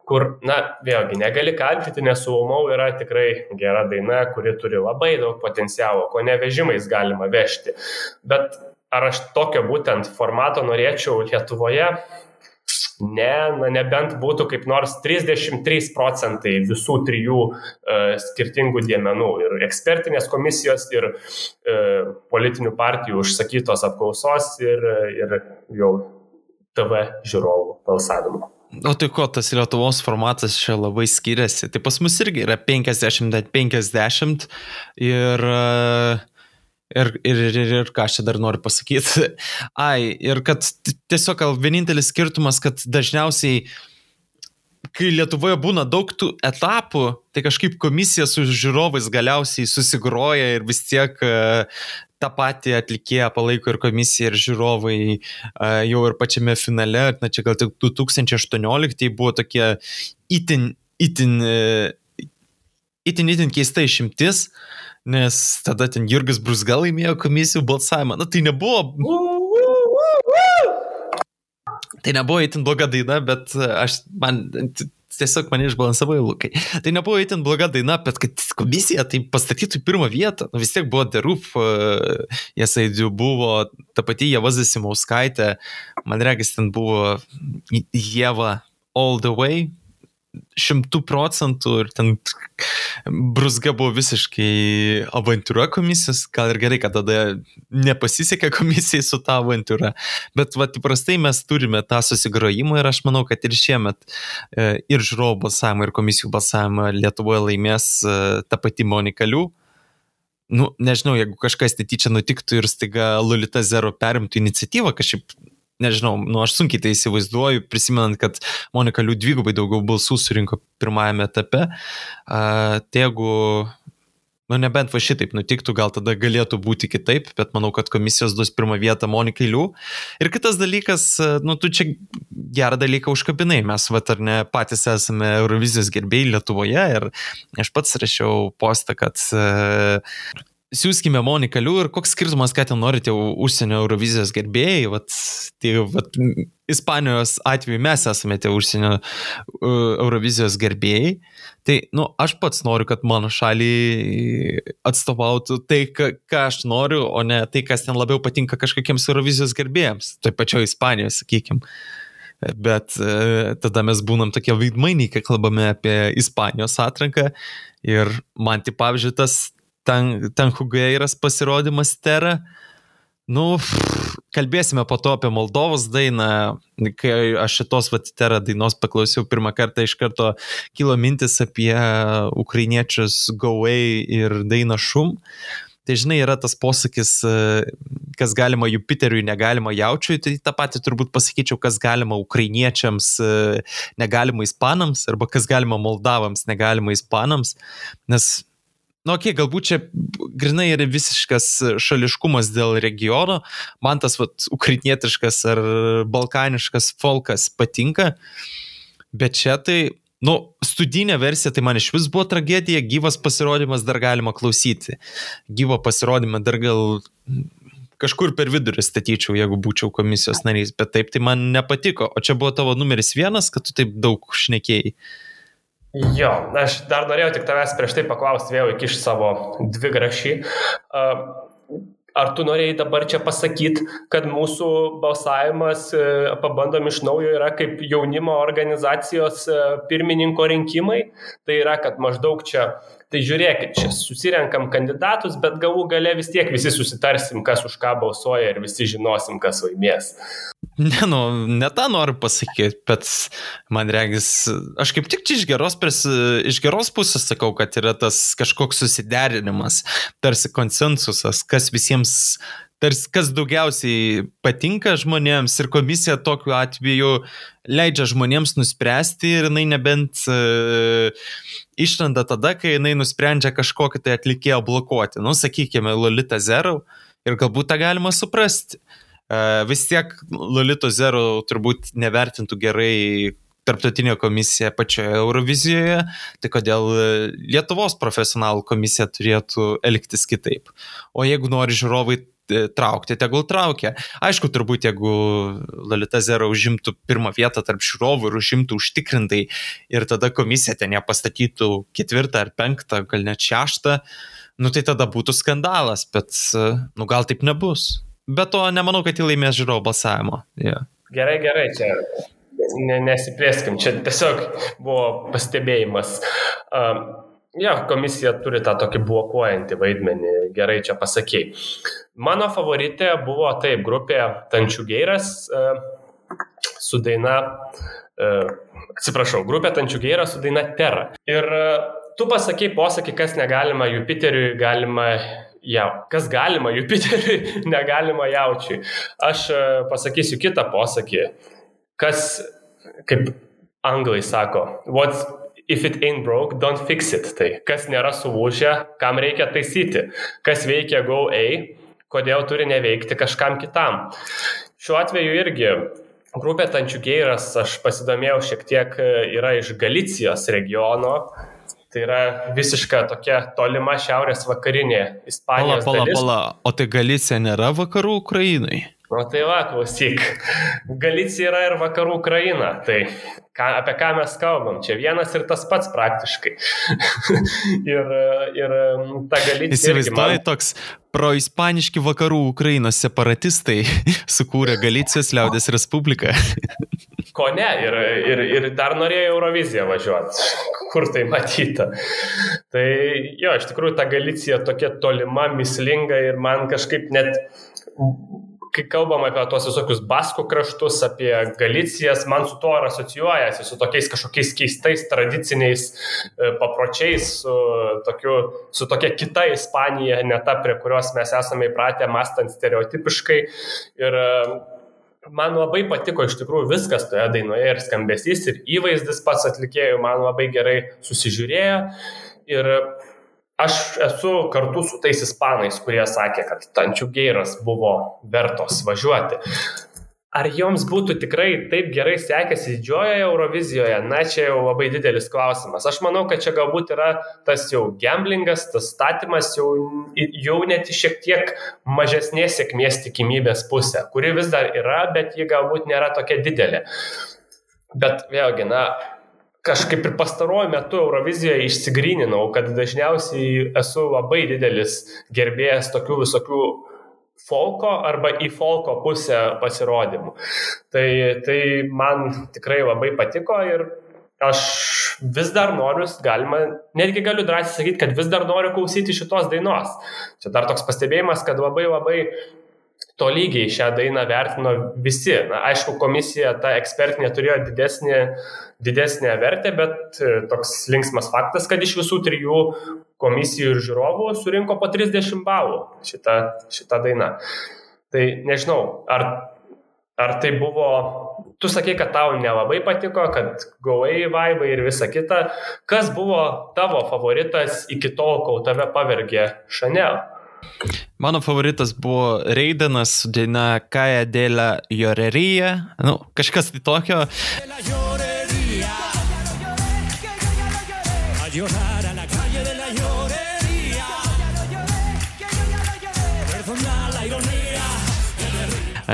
kur, na, vėlgi, negali kaltinti, nes Suomau yra tikrai gera daina, kuri turi labai daug potencialo, ko nevežimais galima vežti. Bet ar aš tokio būtent formato norėčiau Lietuvoje? Ne, na nebent būtų kaip nors 33 procentai visų trijų e, skirtingų dėmenų ir ekspertinės komisijos, ir e, politinių partijų užsakytos apklausos, ir, ir jau TV žiūrovų balsavimo. O tai ko tas Lietuvos formatas čia labai skiriasi? Tai pas mus irgi yra 50-50 ir, ir, ir, ir, ir ką aš čia dar noriu pasakyti. *laughs* Ai, ir kad tiesiog gal vienintelis skirtumas, kad dažniausiai kai Lietuvoje būna daug tų etapų, tai kažkaip komisija su žiūrovais galiausiai susigroja ir vis tiek tą patį atlikėją palaiko ir komisija, ir žiūrovai jau ir pačiame finale, na čia gal tik 2018 buvo tokie itin, itin, e, itin, itin keista išimtis, nes tada ten Jurgis Brusgal laimėjo komisijų balsavimą. Na tai nebuvo. Tai nebuvo itin bloga daina, bet aš, man tiesiog mane išbalansavo į lūkai. Tai nebuvo įtin bloga daina, bet kad komisija tai pastatytų į pirmą vietą, nu, vis tiek buvo Deruf, jisai buvo ta pati Jeva Zasimauskaitė, man regis ten buvo Jeva All the Way, šimtų procentų ir ten brusga buvo visiškai avantūra komisijos, gal ir gerai, kad tada nepasisekė komisijai su tą avantūra, bet va, įprastai mes turime tą susigrojimą ir aš manau, kad ir šiemet e, ir žiūrovų balsavimą, ir komisijų balsavimą Lietuvoje laimės e, ta pati Monikalių. Nu, nežinau, jeigu kažkas netyčia nutiktų ir staiga Lulita Zero perimtų iniciatyvą, kažkaip nežinau, nu aš sunkiai tai įsivaizduoju, prisimenant, kad Monika Liu dvigubai daugiau balsų surinko pirmajame etape. Uh, tai jeigu, nu nebent va šitaip nutiktų, gal tada galėtų būti kitaip, bet manau, kad komisijos duos pirmą vietą Monikai Liu. Ir kitas dalykas, nu tu čia gerą dalyką užkabinai, mes va ar ne patys esame Eurovizijos gerbėjai Lietuvoje ir aš pats rašiau postą, kad uh, siūskime Moniką Liu ir koks skirtumas, ką ten norite užsienio Eurovizijos gerbėjai, vat, tai vat, Ispanijos atveju mes esame tie užsienio Eurovizijos gerbėjai, tai, nu, aš pats noriu, kad mano šalį atstovautų tai, ką, ką aš noriu, o ne tai, kas ten labiau patinka kažkokiems Eurovizijos gerbėjams, tai pačioje Ispanijoje, sakykime. Bet e, tada mes būnam tokie vaidmainiai, kai kalbame apie Ispanijos atranką. Ir man, tai pavyzdžiui, tas ten, ten Hugairas pasirodymas Tera. Nu, kalbėsime po to apie Moldovos dainą. Kai aš šitos Vatitera dainos paklausiau pirmą kartą, iš karto kilo mintis apie ukrainiečius Gauai ir dainą Šum. Tai žinai, yra tas posakis, kas galima Jupiteriui, negalima jaučiui, tai tą patį turbūt pasakyčiau, kas galima ukrainiečiams, negalima ispanams, arba kas galima moldavams, negalima ispanams, nes Nu, okei, okay, galbūt čia grinai yra visiškas šališkumas dėl regiono, man tas vat, ukrainietiškas ar balkaniškas folkas patinka, bet čia tai, nu, studinė versija tai man iš vis buvo tragedija, gyvas pasirodymas dar galima klausyti. Gyvo pasirodymą dar gal kažkur per vidurį statyčiau, jeigu būčiau komisijos narys, bet taip tai man nepatiko. O čia buvo tavo numeris vienas, kad tu taip daug šnekėjai. Jo, aš dar norėjau tik tavęs prieš tai paklausti, vėl įkiš savo dvi grašį. Ar tu norėjai dabar čia pasakyti, kad mūsų balsavimas, e, pabandom iš naujo, yra kaip jaunimo organizacijos e, pirmininko rinkimai? Tai yra, kad maždaug čia Tai žiūrėkit, čia susirenkam kandidatus, bet galų gale vis tiek visi susitarsim, kas už ką balsuoja ir visi žinosim, kas laimės. Ne, nu, ne tą noriu pasakyti, bet man regis, aš kaip tik čia iš geros, pris, iš geros pusės sakau, kad yra tas kažkoks susiderinimas, tarsi konsensusas, kas visiems tarsi kas daugiausiai patinka žmonėms ir komisija tokiu atveju leidžia žmonėms nuspręsti ir jinai nebent uh, išranda tada, kai jinai nusprendžia kažkokį tai atlikėją blokuoti. Nu, sakykime, Lolita Zero ir galbūt tą galima suprasti. Uh, vis tiek Lolito Zero turbūt nevertintų gerai tarptautinė komisija pačioje Eurovizijoje, tai kodėl Lietuvos profesionalų komisija turėtų elgtis kitaip. O jeigu nori žiūrovai E, traukti, tegul traukia. Aišku, turbūt jeigu Lalita Zero užimtų pirmą vietą tarp žiūrovų ir užimtų užtikrintai ir tada komisija ten ją pastatytų ketvirtą ar penktą, gal net šeštą, nu tai tada būtų skandalas, bet nu gal taip nebus. Bet to nemanau, kad jį laimės žiūrovų balsavimo. Yeah. Gerai, gerai, čia ne, nesiplėskim, čia tiesiog buvo pastebėjimas. Um, Jo, komisija turi tą tokį blokuojantį vaidmenį, gerai čia pasakėjai. Mano favoritė buvo taip, grupė Tančių Geiras e, su daina, e, atsiprašau, grupė Tančių Geiras su daina Terra. Ir e, tu pasakėjai posakį, kas negalima Jupiteriui, galima jau. Kas galima Jupiteriui, *laughs* negalima jaučiui. Aš pasakysiu kitą posakį, kas, kaip anglai sako, what's if it ain't broke, don't fix it. Tai kas nėra sulūžę, kam reikia taisyti. Kas veikia go A, kodėl turi neveikti kažkam kitam. Šiuo atveju irgi grupė Tančiukėjas, aš pasidomėjau šiek tiek, yra iš Galicijos regiono. Tai yra visiška tokia tolima šiaurės vakarinė Ispanijos. Pala, pala, pala. O tai Galicija nėra vakarų Ukrainai? O tai va, klausyk. Galicija yra ir vakarų Ukraina. Tai ką, apie ką mes kalbam? Čia vienas ir tas pats praktiškai. *laughs* ir, ir ta Galicija. Įsivaizduoji, man... toks proispaniški vakarų Ukrainos separatistai *laughs* sukūrė Galicijos liaudės Respubliką. *laughs* ko ne, ir, ir, ir dar norėjo Euroviziją važiuoti, kur tai matyta. Tai jo, iš tikrųjų ta Galicija tokia tolima, mislinga ir man kažkaip net kai kalbam apie tos visokius baskų kraštus, apie Galicijas, man su to ir asocijuojasi, su tokiais kažkokiais keistais tradiciniais e, papročiais, su, tokiu, su tokia kita Ispanija, ne ta, prie kurios mes esame įpratę mąstant stereotipiškai. Ir e, man labai patiko iš tikrųjų viskas toje dainoje ir skambesys, ir įvaizdis pats atlikėjų man labai gerai susižiūrėjo. Ir aš esu kartu su tais ispanais, kurie sakė, kad tančiugeiras buvo vertos važiuoti. Ar joms būtų tikrai taip gerai sekęsi didžiojoje Eurovizijoje? Na, čia jau labai didelis klausimas. Aš manau, kad čia galbūt yra tas jau gamblingas, tas statymas jau, jau net šiek tiek mažesnės sėkmės tikimybės pusė, kuri vis dar yra, bet ji galbūt nėra tokia didelė. Bet vėlgi, na, kažkaip ir pastaruoju metu Eurovizijoje išsigryninau, kad dažniausiai esu labai didelis gerbėjas tokių visokių folko arba į folko pusę pasirodymų. Tai, tai man tikrai labai patiko ir aš vis dar noriu, galima, netgi galiu drąsiai sakyti, kad vis dar noriu klausyti šitos dainos. Čia dar toks pastebėjimas, kad labai labai tolygiai šią dainą vertino visi. Na, aišku, komisija, ta ekspertinė turėjo didesnį, didesnę vertę, bet e, toks linksmas faktas, kad iš visų trijų komisijų ir žiūrovų surinko po 30 balų šitą, šitą dainą. Tai nežinau, ar, ar tai buvo, tu sakei, kad tau nelabai patiko, kad gauai vaivai ir visa kita. Kas buvo tavo favoritas iki tol, kol tave pavergė Chanel? Mano favoritas buvo Reidenas su daina Kaja dėlė Joreryje. Nu, kažkas tai tokio. Llorar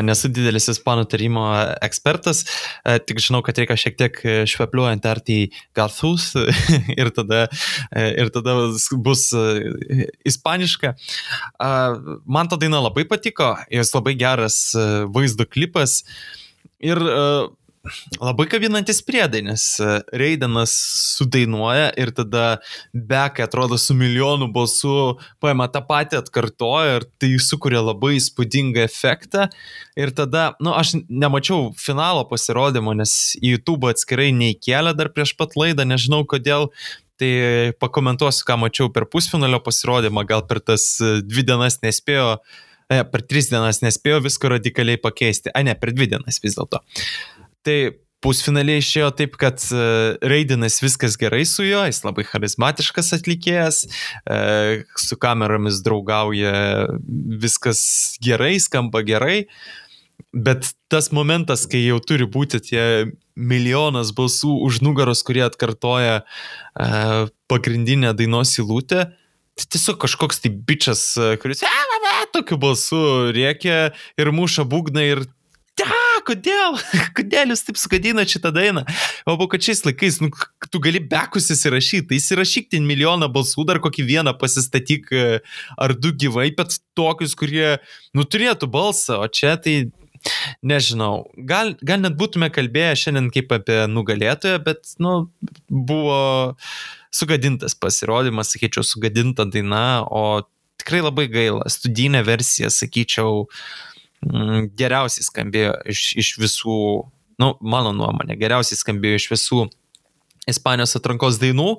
Nesu didelis ispanų tarimo ekspertas, e, tik žinau, kad reikia šiek tiek švepliuojant arti garthus *laughs* ir tada, e, ir tada bus e, ispaniška. Man ta daina labai patiko, jos labai geras vaizdo klipas ir labai kabinantis priedai, nes e, Reidenas sudainuoja ir tada Bekai atrodo su milijonu balsų paima tą patį atkartoja ir tai sukuria labai įspūdingą efektą. Ir tada, na, nu, aš nemačiau finalo pasirodymo, nes į YouTube atskirai neįkėlė dar prieš pat laidą, nežinau kodėl. Tai pakomentuosiu, ką mačiau per pusfinalio pasirodymą, gal per tas e, dvi dienas nespėjo e, per tris dienas nespėjo visko radikaliai pakeisti. A ne, per dvi dienas vis dėlto. Tai pusfinaliai išėjo taip, kad e, Raidinas viskas gerai su juo, jis labai charizmatiškas atlikėjas, e, su kameromis draugauja, viskas gerai, skamba gerai, bet tas momentas, kai jau turi būti tie milijonas balsų už nugaros, kurie atkartoja e, pagrindinę dainos įlūtę, tai tiesiog kažkoks tai bičias, kuris tokiu balsu rėkia ir muša būgną ir te, kodėl, *laughs* kodėl jūs taip sugadinat šitą dainą? O po kad šiais laikais, nu, tu gali bekus įsirašyti, tai įsirašyk ten milijoną balsų, dar kokį vieną pasistatyk e, ar du gyvai, bet tokius, kurie, nu, turėtų balsą, o čia tai nežinau, gal, gal net būtume kalbėję šiandien kaip apie nugalėtoją, bet, nu, buvo sugadintas pasirodymas, sakyčiau, sugadinta daina, o tikrai labai gaila. Studinė versija, sakyčiau, uh, geriausiai skambėjo iš, iš visų, nu, mano nuomonė, geriausiai skambėjo iš visų Ispanijos atrankos dainų,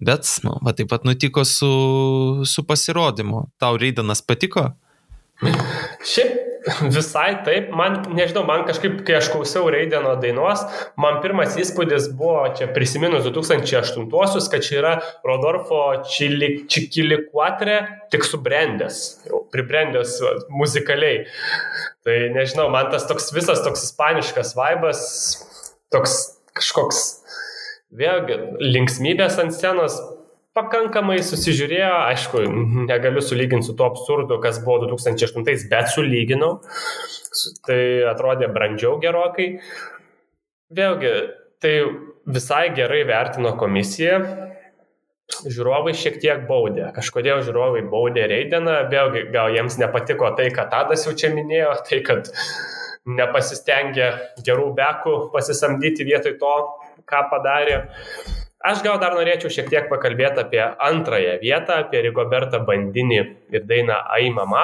bet, nu, va taip pat nutiko su, su pasirodymu. Tau Reidanas patiko? Šiaip Visai taip, man, nežinau, man kažkaip, kai aš klausiau Reideno dainos, man pirmas įspūdis buvo, čia prisiminus 2008-osius, kad čia yra Rodolfo Čikilikuatre tik subrendęs, pribrendęs muzikaliai. Tai nežinau, man tas toks visas toks ispaniškas vaibas, toks kažkoks, vėlgi, linksmybės ant scenos, pakankamai susižiūrėjo, aišku, negaliu sulyginti su tuo absurdu, kas buvo 2008, bet sulyginau, tai atrodė brandžiau gerokai. Vėlgi, tai visai gerai vertino komisija, žiūrovai šiek tiek baudė. Kažkodėl žiūrovai baudė Reideną, vėlgi gal jiems nepatiko tai, ką Tadas jau čia minėjo, tai kad nepasistengė gerų bekų pasisamdyti vietoj to, ką padarė. Aš gal dar norėčiau šiek tiek pakalbėti apie antrąją vietą, apie Rigobertą Bandinį ir dainą Ai mama.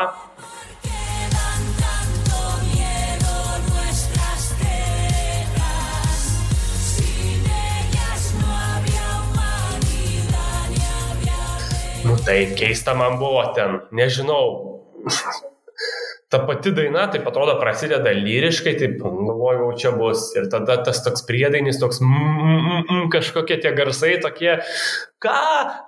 Nu tai keista man buvo ten, nežinau *laughs* ta pati daina, taip atrodo, prasideda lyriškai, taip galvoju, čia bus. Ir tada tas toks priedainis, toks mm, mm, mm, mm, kažkokie tie garsai tokie, ką,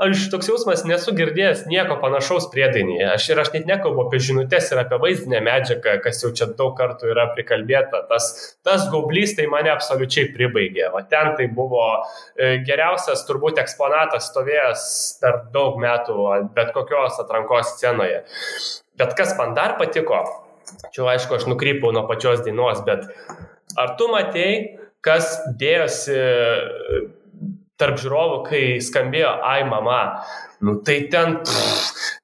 aš toks jausmas nesu girdėjęs nieko panašaus priedainyje. Aš ir aš net nekalbu apie žinutės ir apie vaizdinę medžiagą, kas jau čia daug kartų yra prikalbėta. Tas, tas gaublys tai mane absoliučiai pribaigė. O ten tai buvo e, geriausias turbūt eksponatas stovėjęs per daug metų bet kokios atrankos scenoje. Bet kas man dar patiko, čia aišku, aš nukrypau nuo pačios dainos, bet ar tu matei, kas dėjosi tarp žiūrovų, kai skambėjo Ai mama? Nu tai ten,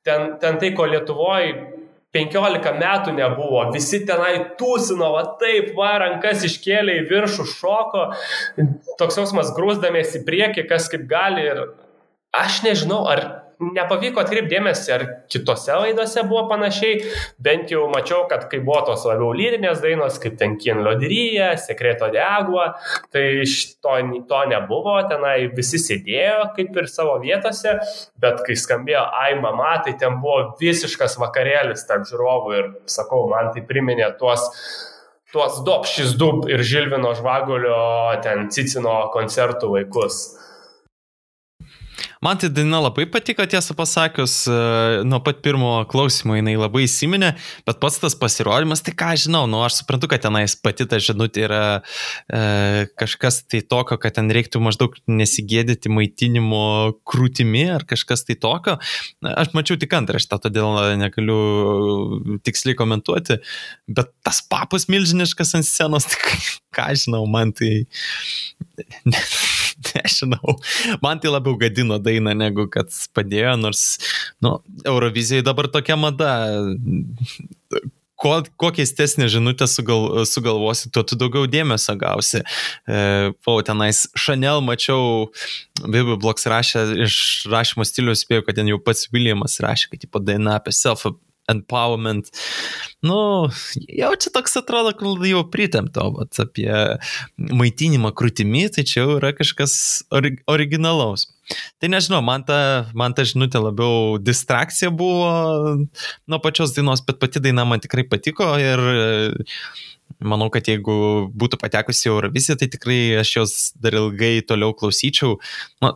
ten, ten tai, ko Lietuvoje 15 metų nebuvo, visi tenai tūsino, va taip, va, rankas iškėlė į viršų, šoko, toks jausmas grūsdamėsi į priekį, kas kaip gali ir aš nežinau, ar nepavyko atkreipdėmėsi, ar kitose laidose buvo panašiai, bent jau mačiau, kad kai buvo tos labiau lyrinės dainos, kaip ten Kien Lodiryje, Sekreto de Agua, tai to, to nebuvo, tenai visi sėdėjo kaip ir savo vietose, bet kai skambėjo Ai mama, tai ten buvo visiškas vakarėlis tarp žiūrovų ir sakau, man tai priminė tuos tuos Dopšis Dub ir Žilvino Žvagulio ten Cicino koncertų vaikus. Man tai daina labai patiko, tiesą pasakius, e, nuo pat pirmo klausimo jinai labai įsiminė, bet pats tas pasirodymas, tai ką žinau, nu aš suprantu, kad tenais pati ta žinutė yra e, kažkas tai tokio, kad ten reiktų maždaug nesigėdyti maitinimo krūtimi ar kažkas tai tokio. Aš mačiau tik antraštą, todėl negaliu tiksliai komentuoti, bet tas papas milžiniškas ant scenos, *laughs* tai ką žinau, man tai... Ne, *laughs* nežinau, man tai labiau gadino dainą, negu kad padėjo, nors, nu, Eurovizijai dabar tokia mada. Kuo, kuo keistesnė žinutė sugal, sugalvosi, tuo tu daugiau dėmesio gausi. E, po tenais Chanel mačiau, Bibi Bloks rašė, iš rašymo stiliaus spėjau, kad ten jau pats Williamas rašė, kad tipo daina apie self empowerment. Nu, jau čia toks atrodo, kad jau pritemto, bet apie maitinimą krūtimi, tai čia jau yra kažkas ori originalaus. Tai nežinau, man ta, man ta žinutė labiau distrakcija buvo nuo pačios dainos, bet pati daina man tikrai patiko ir manau, kad jeigu būtų patekusi į Euroviziją, tai tikrai aš jos dar ilgai toliau klausyčiau. Nu,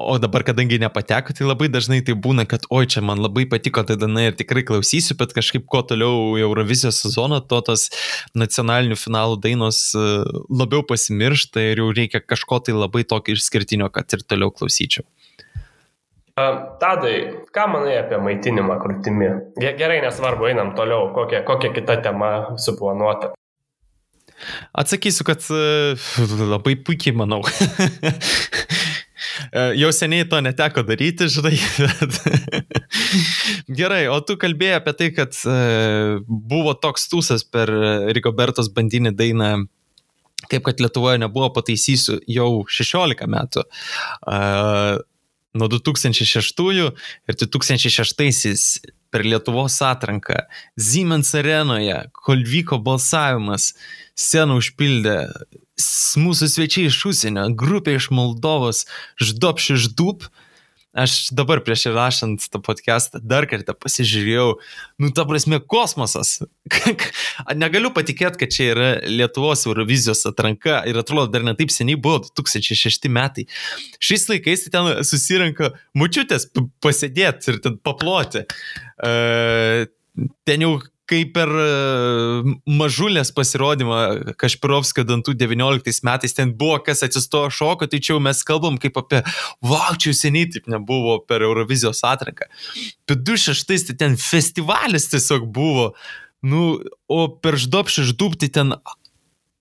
O dabar, kadangi nepateko, tai labai dažnai tai būna, kad oi, čia man labai patiko ta daina ir tikrai klausysiu, bet kažkaip kuo toliau Eurovizijos sezoną, to tos nacionalinių finalų dainos e, labiau pasimiršta ir jau reikia kažko tai labai tokio išskirtinio, kad ir toliau klausyčiau. Tadai, ką manai apie maitinimą krūtimi? Gerai, nesvarbu, einam toliau, kokia, kokia kita tema suplanuota. Atsakysiu, kad e, labai puikiai manau. *laughs* E, jau seniai to neteko daryti, žinai. *laughs* Bet... Gerai, o tu kalbėjai apie tai, kad e, buvo toks tūsas per Rigobertos bandinį dainą kaip kad Lietuvoje nebuvo, pataisysiu, jau 16 metų. Uh, nuo 2006 ir 2006 per Lietuvos atranką Siemens arenoje, kol vyko balsavimas, sceną užpildė mūsų svečiai iš užsienio, grupė iš Moldovos, Ždopš iš Dup. Aš dabar prieš įrašant tą podcastą dar kartą pasižiūrėjau, nu ta prasme kosmosas. *laughs* Negaliu patikėti, kad čia yra Lietuvos Eurovizijos atranka ir atrodo dar netaip seniai buvo 2006 metai. Šiais laikais ten susirenka mučiutės pasėdėti ir ten paploti. Uh, ten jau kai per e, mažulės pasirodymą Kašpirovskio dantų 19 metais ten buvo, kas atsistojo šoko, tai čia jau mes kalbam kaip apie, wow, čia jau seniai taip nebuvo per Eurovizijos atranką. Bet 26 tai ten festivalis tiesiog buvo, nu, o per ždopšį ždūpti ten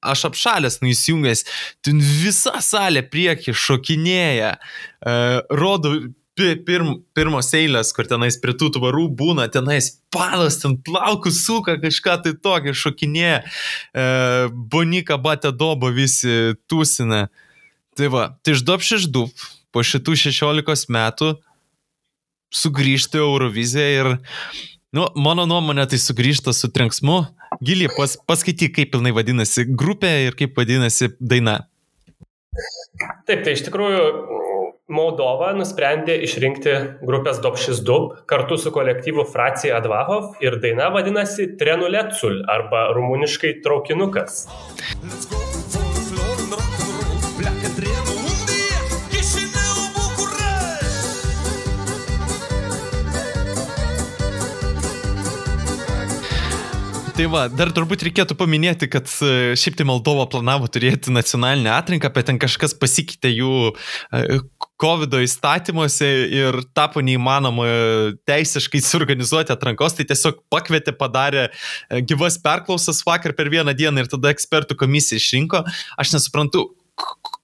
aš apšalęs, nu įsijungęs, ten visa salė prieki šokinėja, uh, rodo pirm, pirmos eilės, kur tenais prie tų tvarų būna, tenais palas, ten plaukus suka, kažką tai tokio šokinėje, e, bonika batė dobo visi tūsina. Tai va, tai išduop šiždup, po šitų 16 metų sugrįžti Euroviziją ir, nu, mano nuomonė, tai sugrįžta su trenksmu. Gili, pas, paskaityk, kaip pilnai vadinasi grupė ir kaip vadinasi daina. Taip, tai iš tikrųjų Moldova nusprendė išrinkti grupės Dobšis Dub kartu su kolektyvu Fracija Advahov ir daina vadinasi Trenuletsul arba rumuniškai traukinukas. Tai va, dar turbūt reikėtų paminėti, kad e, šiaip tai Moldova planavo turėti nacionalinę atrinką, bet ten kažkas pasikeitė jų e, COVID įstatymuose ir tapo neįmanoma teisiškai suorganizuoti atrankos, tai tiesiog pakvietė, padarė e, gyvas perklausas vakar per vieną dieną ir tada ekspertų komisija išrinko. Aš nesuprantu,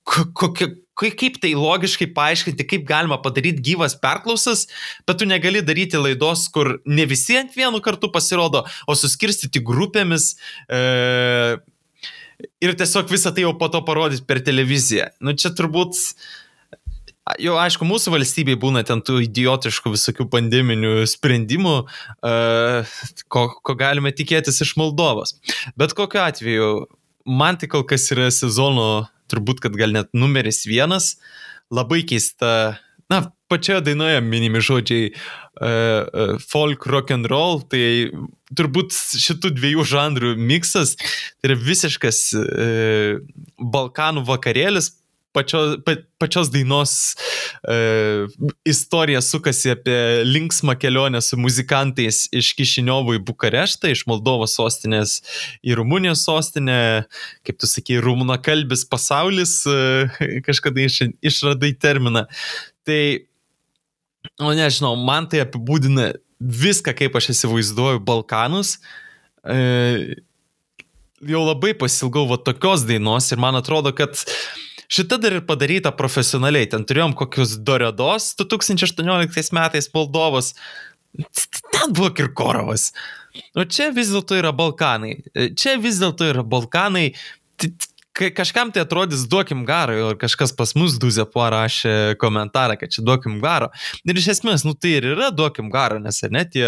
kokia, kaip tai logiškai paaiškinti, kaip galima padaryti gyvas perklausas, bet tu negali daryti laidos, kur ne visi ant vienu kartu pasirodo, o suskirstyti grupėmis. E, ir tiesiog visą tai jau po to parodyti per televiziją. Nu čia turbūt, jau aišku, mūsų valstybei būna ten tų idiotiškų visokių pandeminių sprendimų, ko, ko galime tikėtis iš Moldovos. Bet kokiu atveju, man tai kol kas yra sezono turbūt, kad gal net numeris vienas, labai keista, na, pačioje dainoje minimi žodžiai uh, folk, rock and roll, tai turbūt šitų dviejų žanrų miksas tai yra visiškas uh, Balkanų vakarėlis, pačio, pa, pačios dainos e, istorija sukasi apie linksmą kelionę su muzikantais iš Kišiniovo į Bukareštą, iš Moldovos sostinės į Rumunijos sostinę, kaip tu sakai, rumunakalbis pasaulis, e, kažkada iš, išradai terminą. Tai, o nežinau, man tai apibūdina viską, kaip aš įsivaizduoju Balkanus. E, jau labai pasilgau va tokios dainos ir man atrodo, kad Šita dar ir padaryta profesionaliai. Ten turėjom kokius Doredos 2018 metais Moldovos. Ten buvo Kirkorovas. O čia vis dėlto yra Balkanai. Čia vis dėlto yra Balkanai. Kažkam tai atrodys duokim garo, ir kažkas pas mus Duzė parašė komentarą, kad čia duokim garo. Ir iš esmės, nu tai ir yra duokim garo, nes ar ne tie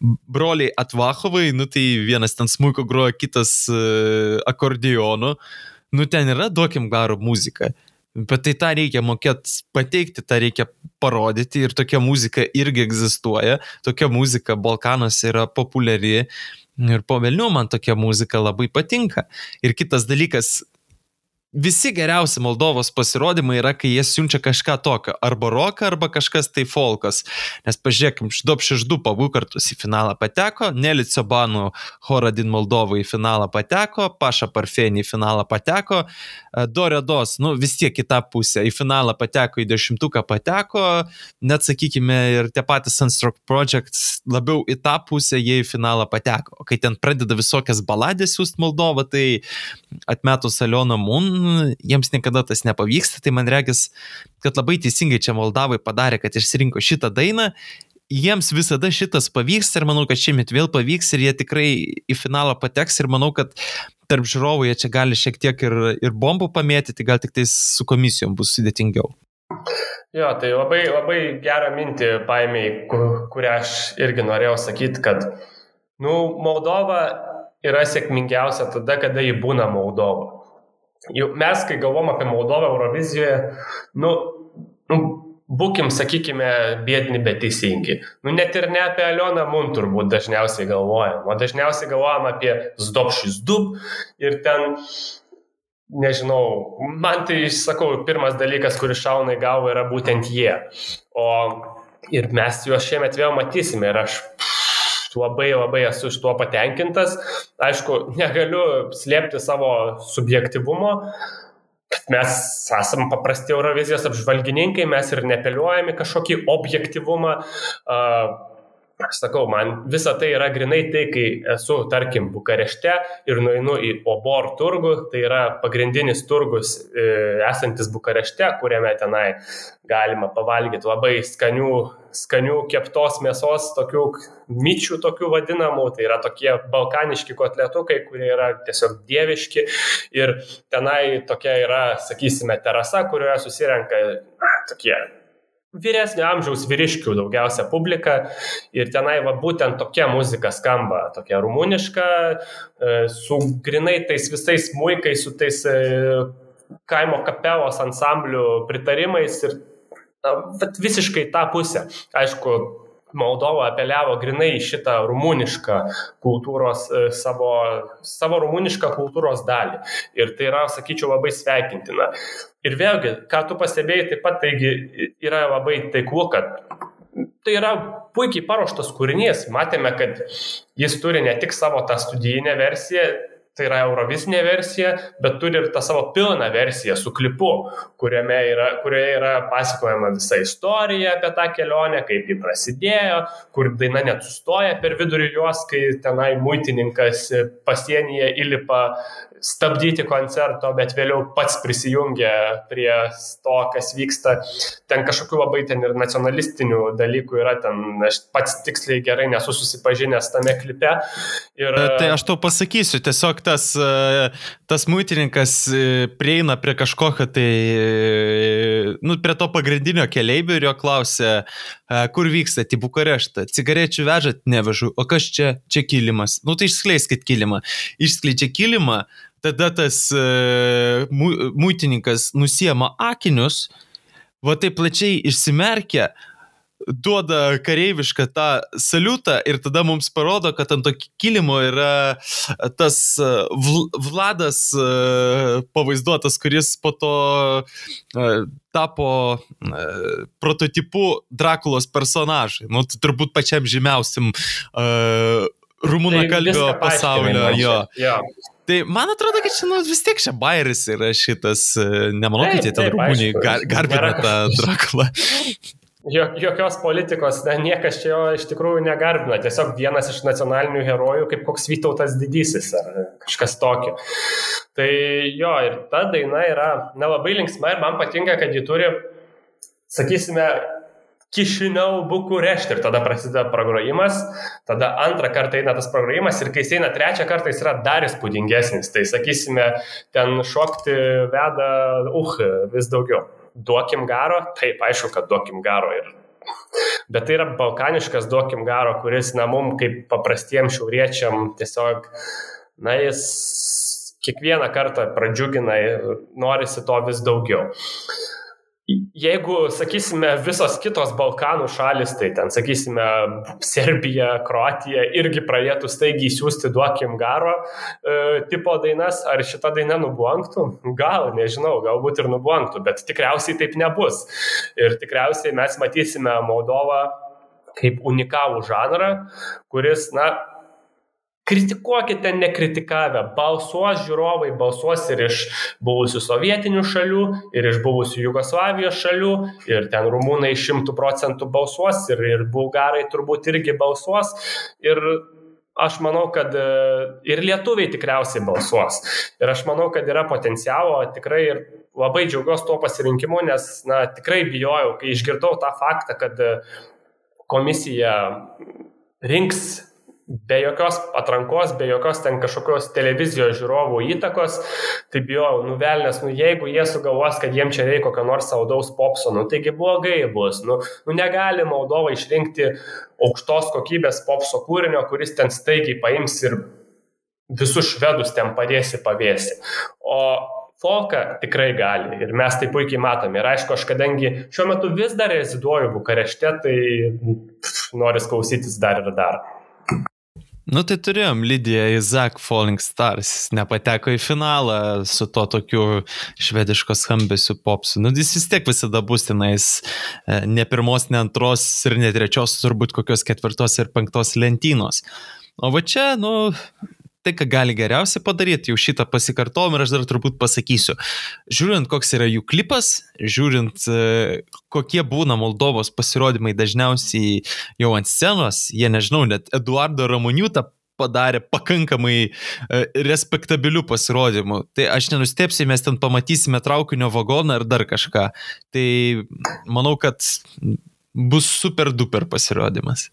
broliai Atvachovai, nu tai vienas ten smūko groja, kitas uh, akordionu. Uh, nu ten yra duokim garo muzika. Bet tai tą reikia mokėti pateikti, tą reikia parodyti ir tokia muzika irgi egzistuoja, tokia muzika Balkanuose yra populiari ir po velnių man tokia muzika labai patinka. Ir kitas dalykas, visi geriausi Moldovos pasirodymai yra, kai jie siunčia kažką tokio, arba roką, arba kažkas tai folkas. Nes pažiūrėkim, Šdop Šešdu pabų kartus į finalą pateko, Nelicio Banų Horadin Moldovai į finalą pateko, Paša Parfenį į finalą pateko, e, Doredos, nu vis tiek kita pusė, į finalą pateko, į dešimtuką pateko, net sakykime ir tie patys Sunstroke Projects labiau į tą pusę jie į finalą pateko. O kai ten pradeda visokias baladės siūsti Moldovą, tai atmetus Alioną Mun, jiems niekada tas nepavyksta, tai man reikės, kad labai teisingai čia Moldavai padarė, kad išsirinko šitą dainą. Jiems visada šitas pavyks ir manau, kad šiemet vėl pavyks ir jie tikrai į finalą pateks ir manau, kad tarp žiūrovų jie čia gali šiek tiek ir, ir bombų pamėtyti, gal tik tai su komisijom bus sudėtingiau. Jo, tai labai, labai gerą mintį paėmiai, kurią aš irgi norėjau sakyti, kad, nu, Moldova yra sėkmingiausia tada, kada ji būna Moldova. Jau mes, kai galvom apie Moldovą Eurovizijoje, nu, nu būkim, sakykime, bėdini, bet teisingi. Nu, net ir ne apie Alioną Mun turbūt dažniausiai galvojam, o dažniausiai galvojam apie Zdopšis Dub ir ten, nežinau, man tai, sakau, pirmas dalykas, kuris šauna į galvą, yra būtent jie. O ir mes juos šiemet vėl matysime ir aš labai labai esu iš tuo patenkintas. Aišku, negaliu slėpti savo subjektivumo, kad mes esame paprasti Eurovizijos apžvalgininkai, mes ir nepeliuojame kažkokį objektivumą. Aš sakau, man visa tai yra grinai tai, kai esu, tarkim, Bukarešte ir nueinu į Obor turgų, tai yra pagrindinis turgus e, esantis Bukarešte, kuriame tenai galima pavalgyti labai skanių, skanių keptos mėsos, tokių myčių tokių vadinamų, tai yra tokie balkaniški kotletukai, kurie yra tiesiog dieviški. Ir tenai tokia yra, sakysime, terasa, kurioje susirenka tokie vyresnio amžiaus vyriškių daugiausia publika ir tenai va būtent tokia muzika skamba, tokia rumuniška, e, su grinai tais visais muikais, su tais e, kaimo kapelos ansamblių pritarimais ir na, visiškai tą pusę. Aišku, Moldova apeliavo grinai į šitą rumunišką kultūros, e, savo, savo rumunišką kultūros dalį. Ir tai yra, sakyčiau, labai sveikintina. Ir vėlgi, ką tu pastebėjai, taip pat taigi yra labai taiklu, kad tai yra puikiai paruoštas kūrinys. Matėme, kad jis turi ne tik savo tą studijinę versiją, tai yra Eurovisinė versija, bet turi ir tą savo pilną versiją su klipu, yra, kurioje yra pasakojama visa istorija apie tą kelionę, kaip ji prasidėjo, kur daina net sustoja per vidurį jos, kai tenai muitininkas pasienyje įlipa stabdyti koncerto, bet vėliau pats prisijungia prie to, kas vyksta. Ten kažkokių labai ten ir nacionalistinių dalykų yra, ten aš pats tiksliai gerai nesu susipažinęs tame klipe. Ir... Tai aš tau pasakysiu, tiesiog tas, e, tas muitininkas e, prieina prie kažkokio tai, e, nu, prie to pagrindinio keleivio ir jo klausia, kur vyksta, į Bukareštą, cigarečių vežat, nevežu, o kas čia, čia kilimas. Nu tai išskleiskit kilimą. Išskleidžia kilimą, tada tas muitininkas nusiema akinius, va taip plačiai išsimerkia, duoda kareivišką tą saliutą ir tada mums parodo, kad ant to kilimo yra tas e, Vladas e, pavaizduotas, kuris po to tapo prototipu Drakulos personažai. Nu, turbūt pačiam žymiausiam uh, rumūnakalbio tai pasaulio. Jo. jo. Tai man atrodo, kad čia nu, vis tiek čia bairis yra šitas, e, nemanau, kad jie ten rumūniai gar, garbina tą Drakulą. *laughs* Jokios politikos, ne, niekas čia jo iš tikrųjų negarbina, tiesiog vienas iš nacionalinių herojų, kaip koks Vytautas didysis ar kažkas tokio. Tai jo, ir ta daina yra nelabai linksma ir man patinka, kad ji turi, sakysime, Kišinau, Bukurešti ir tada prasideda progrojimas, tada antrą kartą eina tas progrojimas ir kai jis eina trečią kartą jis yra dar įspūdingesnis, tai sakysime, ten šokti veda, uh, vis daugiau. Duokim garo, taip, aišku, kad duokim garo ir Bet tai yra balkaniškas duokim garo, kuris, na, mum kaip paprastiem šiauriečiam tiesiog, na, jis kiekvieną kartą pradžiugina, norisi to vis daugiau. Jeigu, sakysime, visos kitos Balkanų šalis, tai ten, sakysime, Serbija, Kroatija irgi pradėtų staigiai siūsti duokim garo e, tipo dainas, ar šita daina nubuanktų? Gal, nežinau, galbūt ir nubuanktų, bet tikriausiai taip nebus. Ir tikriausiai mes matysime Moldovą kaip unikalų žanrą, kuris, na, Kritikuokite nekritikavę, balsuos žiūrovai, balsuos ir iš buvusių sovietinių šalių, ir iš buvusių Jugoslavijos šalių, ir ten rumūnai šimtų procentų balsuos, ir, ir bulgarai turbūt irgi balsuos. Ir aš manau, kad e, ir lietuviai tikriausiai balsuos. Ir aš manau, kad yra potencialo tikrai ir labai džiaugiuosi tuo pasirinkimu, nes na, tikrai bijojau, kai išgirdau tą faktą, kad e, komisija rinks be jokios atrankos, be jokios ten kažkokios televizijos žiūrovų įtakos, tai bijau, nuvelnės, nu jeigu jie sugalvos, kad jiem čia reikia kokio nors saudaus popso, nu taigi blogai bus, nu, nu negali Moldova išrinkti aukštos kokybės popso kūrinio, kuris ten staigiai paims ir visus švedus ten padėsi pavėsi. O folką tikrai gali ir mes tai puikiai matome. Ir aišku, aš kadangi šiuo metu vis dar reziduoju Bukarešte, tai noriu klausytis dar ir dar. Nu tai turėjom Lydiją Izak Falling Stars, nepateko į finalą su to tokiu švediškos skambesiu popsu. Nu jis vis tiek visada bus tenais e, ne pirmos, ne antros ir ne trečios, turbūt kokios ketvirtos ir penktos lentynos. O va čia, nu, tai, ką gali geriausiai padaryti, jau šitą pasikartom ir aš dar turbūt pasakysiu. Žiūrint, koks yra jų klipas, žiūrint, e, kokie būna Moldovos pasirodymai dažniausiai jau ant scenos, jie nežinau, net Eduardo Ramoniutą padarė pakankamai e, respektabilių pasirodymų. Tai aš nenustepsiu, mes ten pamatysime traukinio vagoną ar dar kažką. Tai manau, kad bus super duper pasirodymas.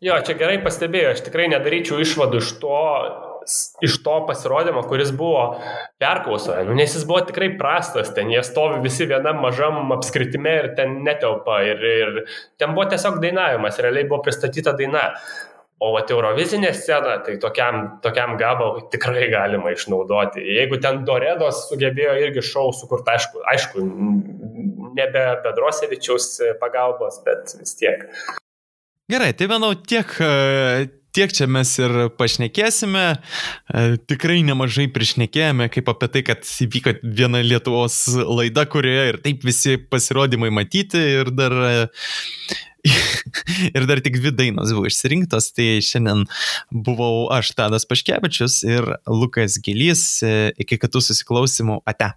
Jo, čia gerai pastebėjau, aš tikrai nedaryčiau išvadų iš to, iš to pasirodymo, kuris buvo perklausoje, nu, nes jis buvo tikrai prastas, ten jie stovi visi vienam mažam apskritime ir ten netelpa ir, ir ten buvo tiesiog dainavimas, realiai buvo pristatyta daina. O vat Eurovizinė scena, tai tokiam, tokiam gabalui tikrai galima išnaudoti. Jeigu ten Doredos sugebėjo irgi šau sukurti, aišku, aišku, nebe Pedrosevičiaus pagalbos, bet vis tiek. Gerai, tai manau tiek, e, tiek čia mes ir pašnekėsime. E, tikrai nemažai prišnekėjome kaip apie tai, kad įvyko viena Lietuvos laida, kurioje ir taip visi pasirodymai matyti ir dar e, *laughs* ir dar tik dvi dainos buvo išsirinktos, tai šiandien buvau aš Tadas Paškevičius ir Lukas Gilys. Iki kitų susiklausimų. Ate.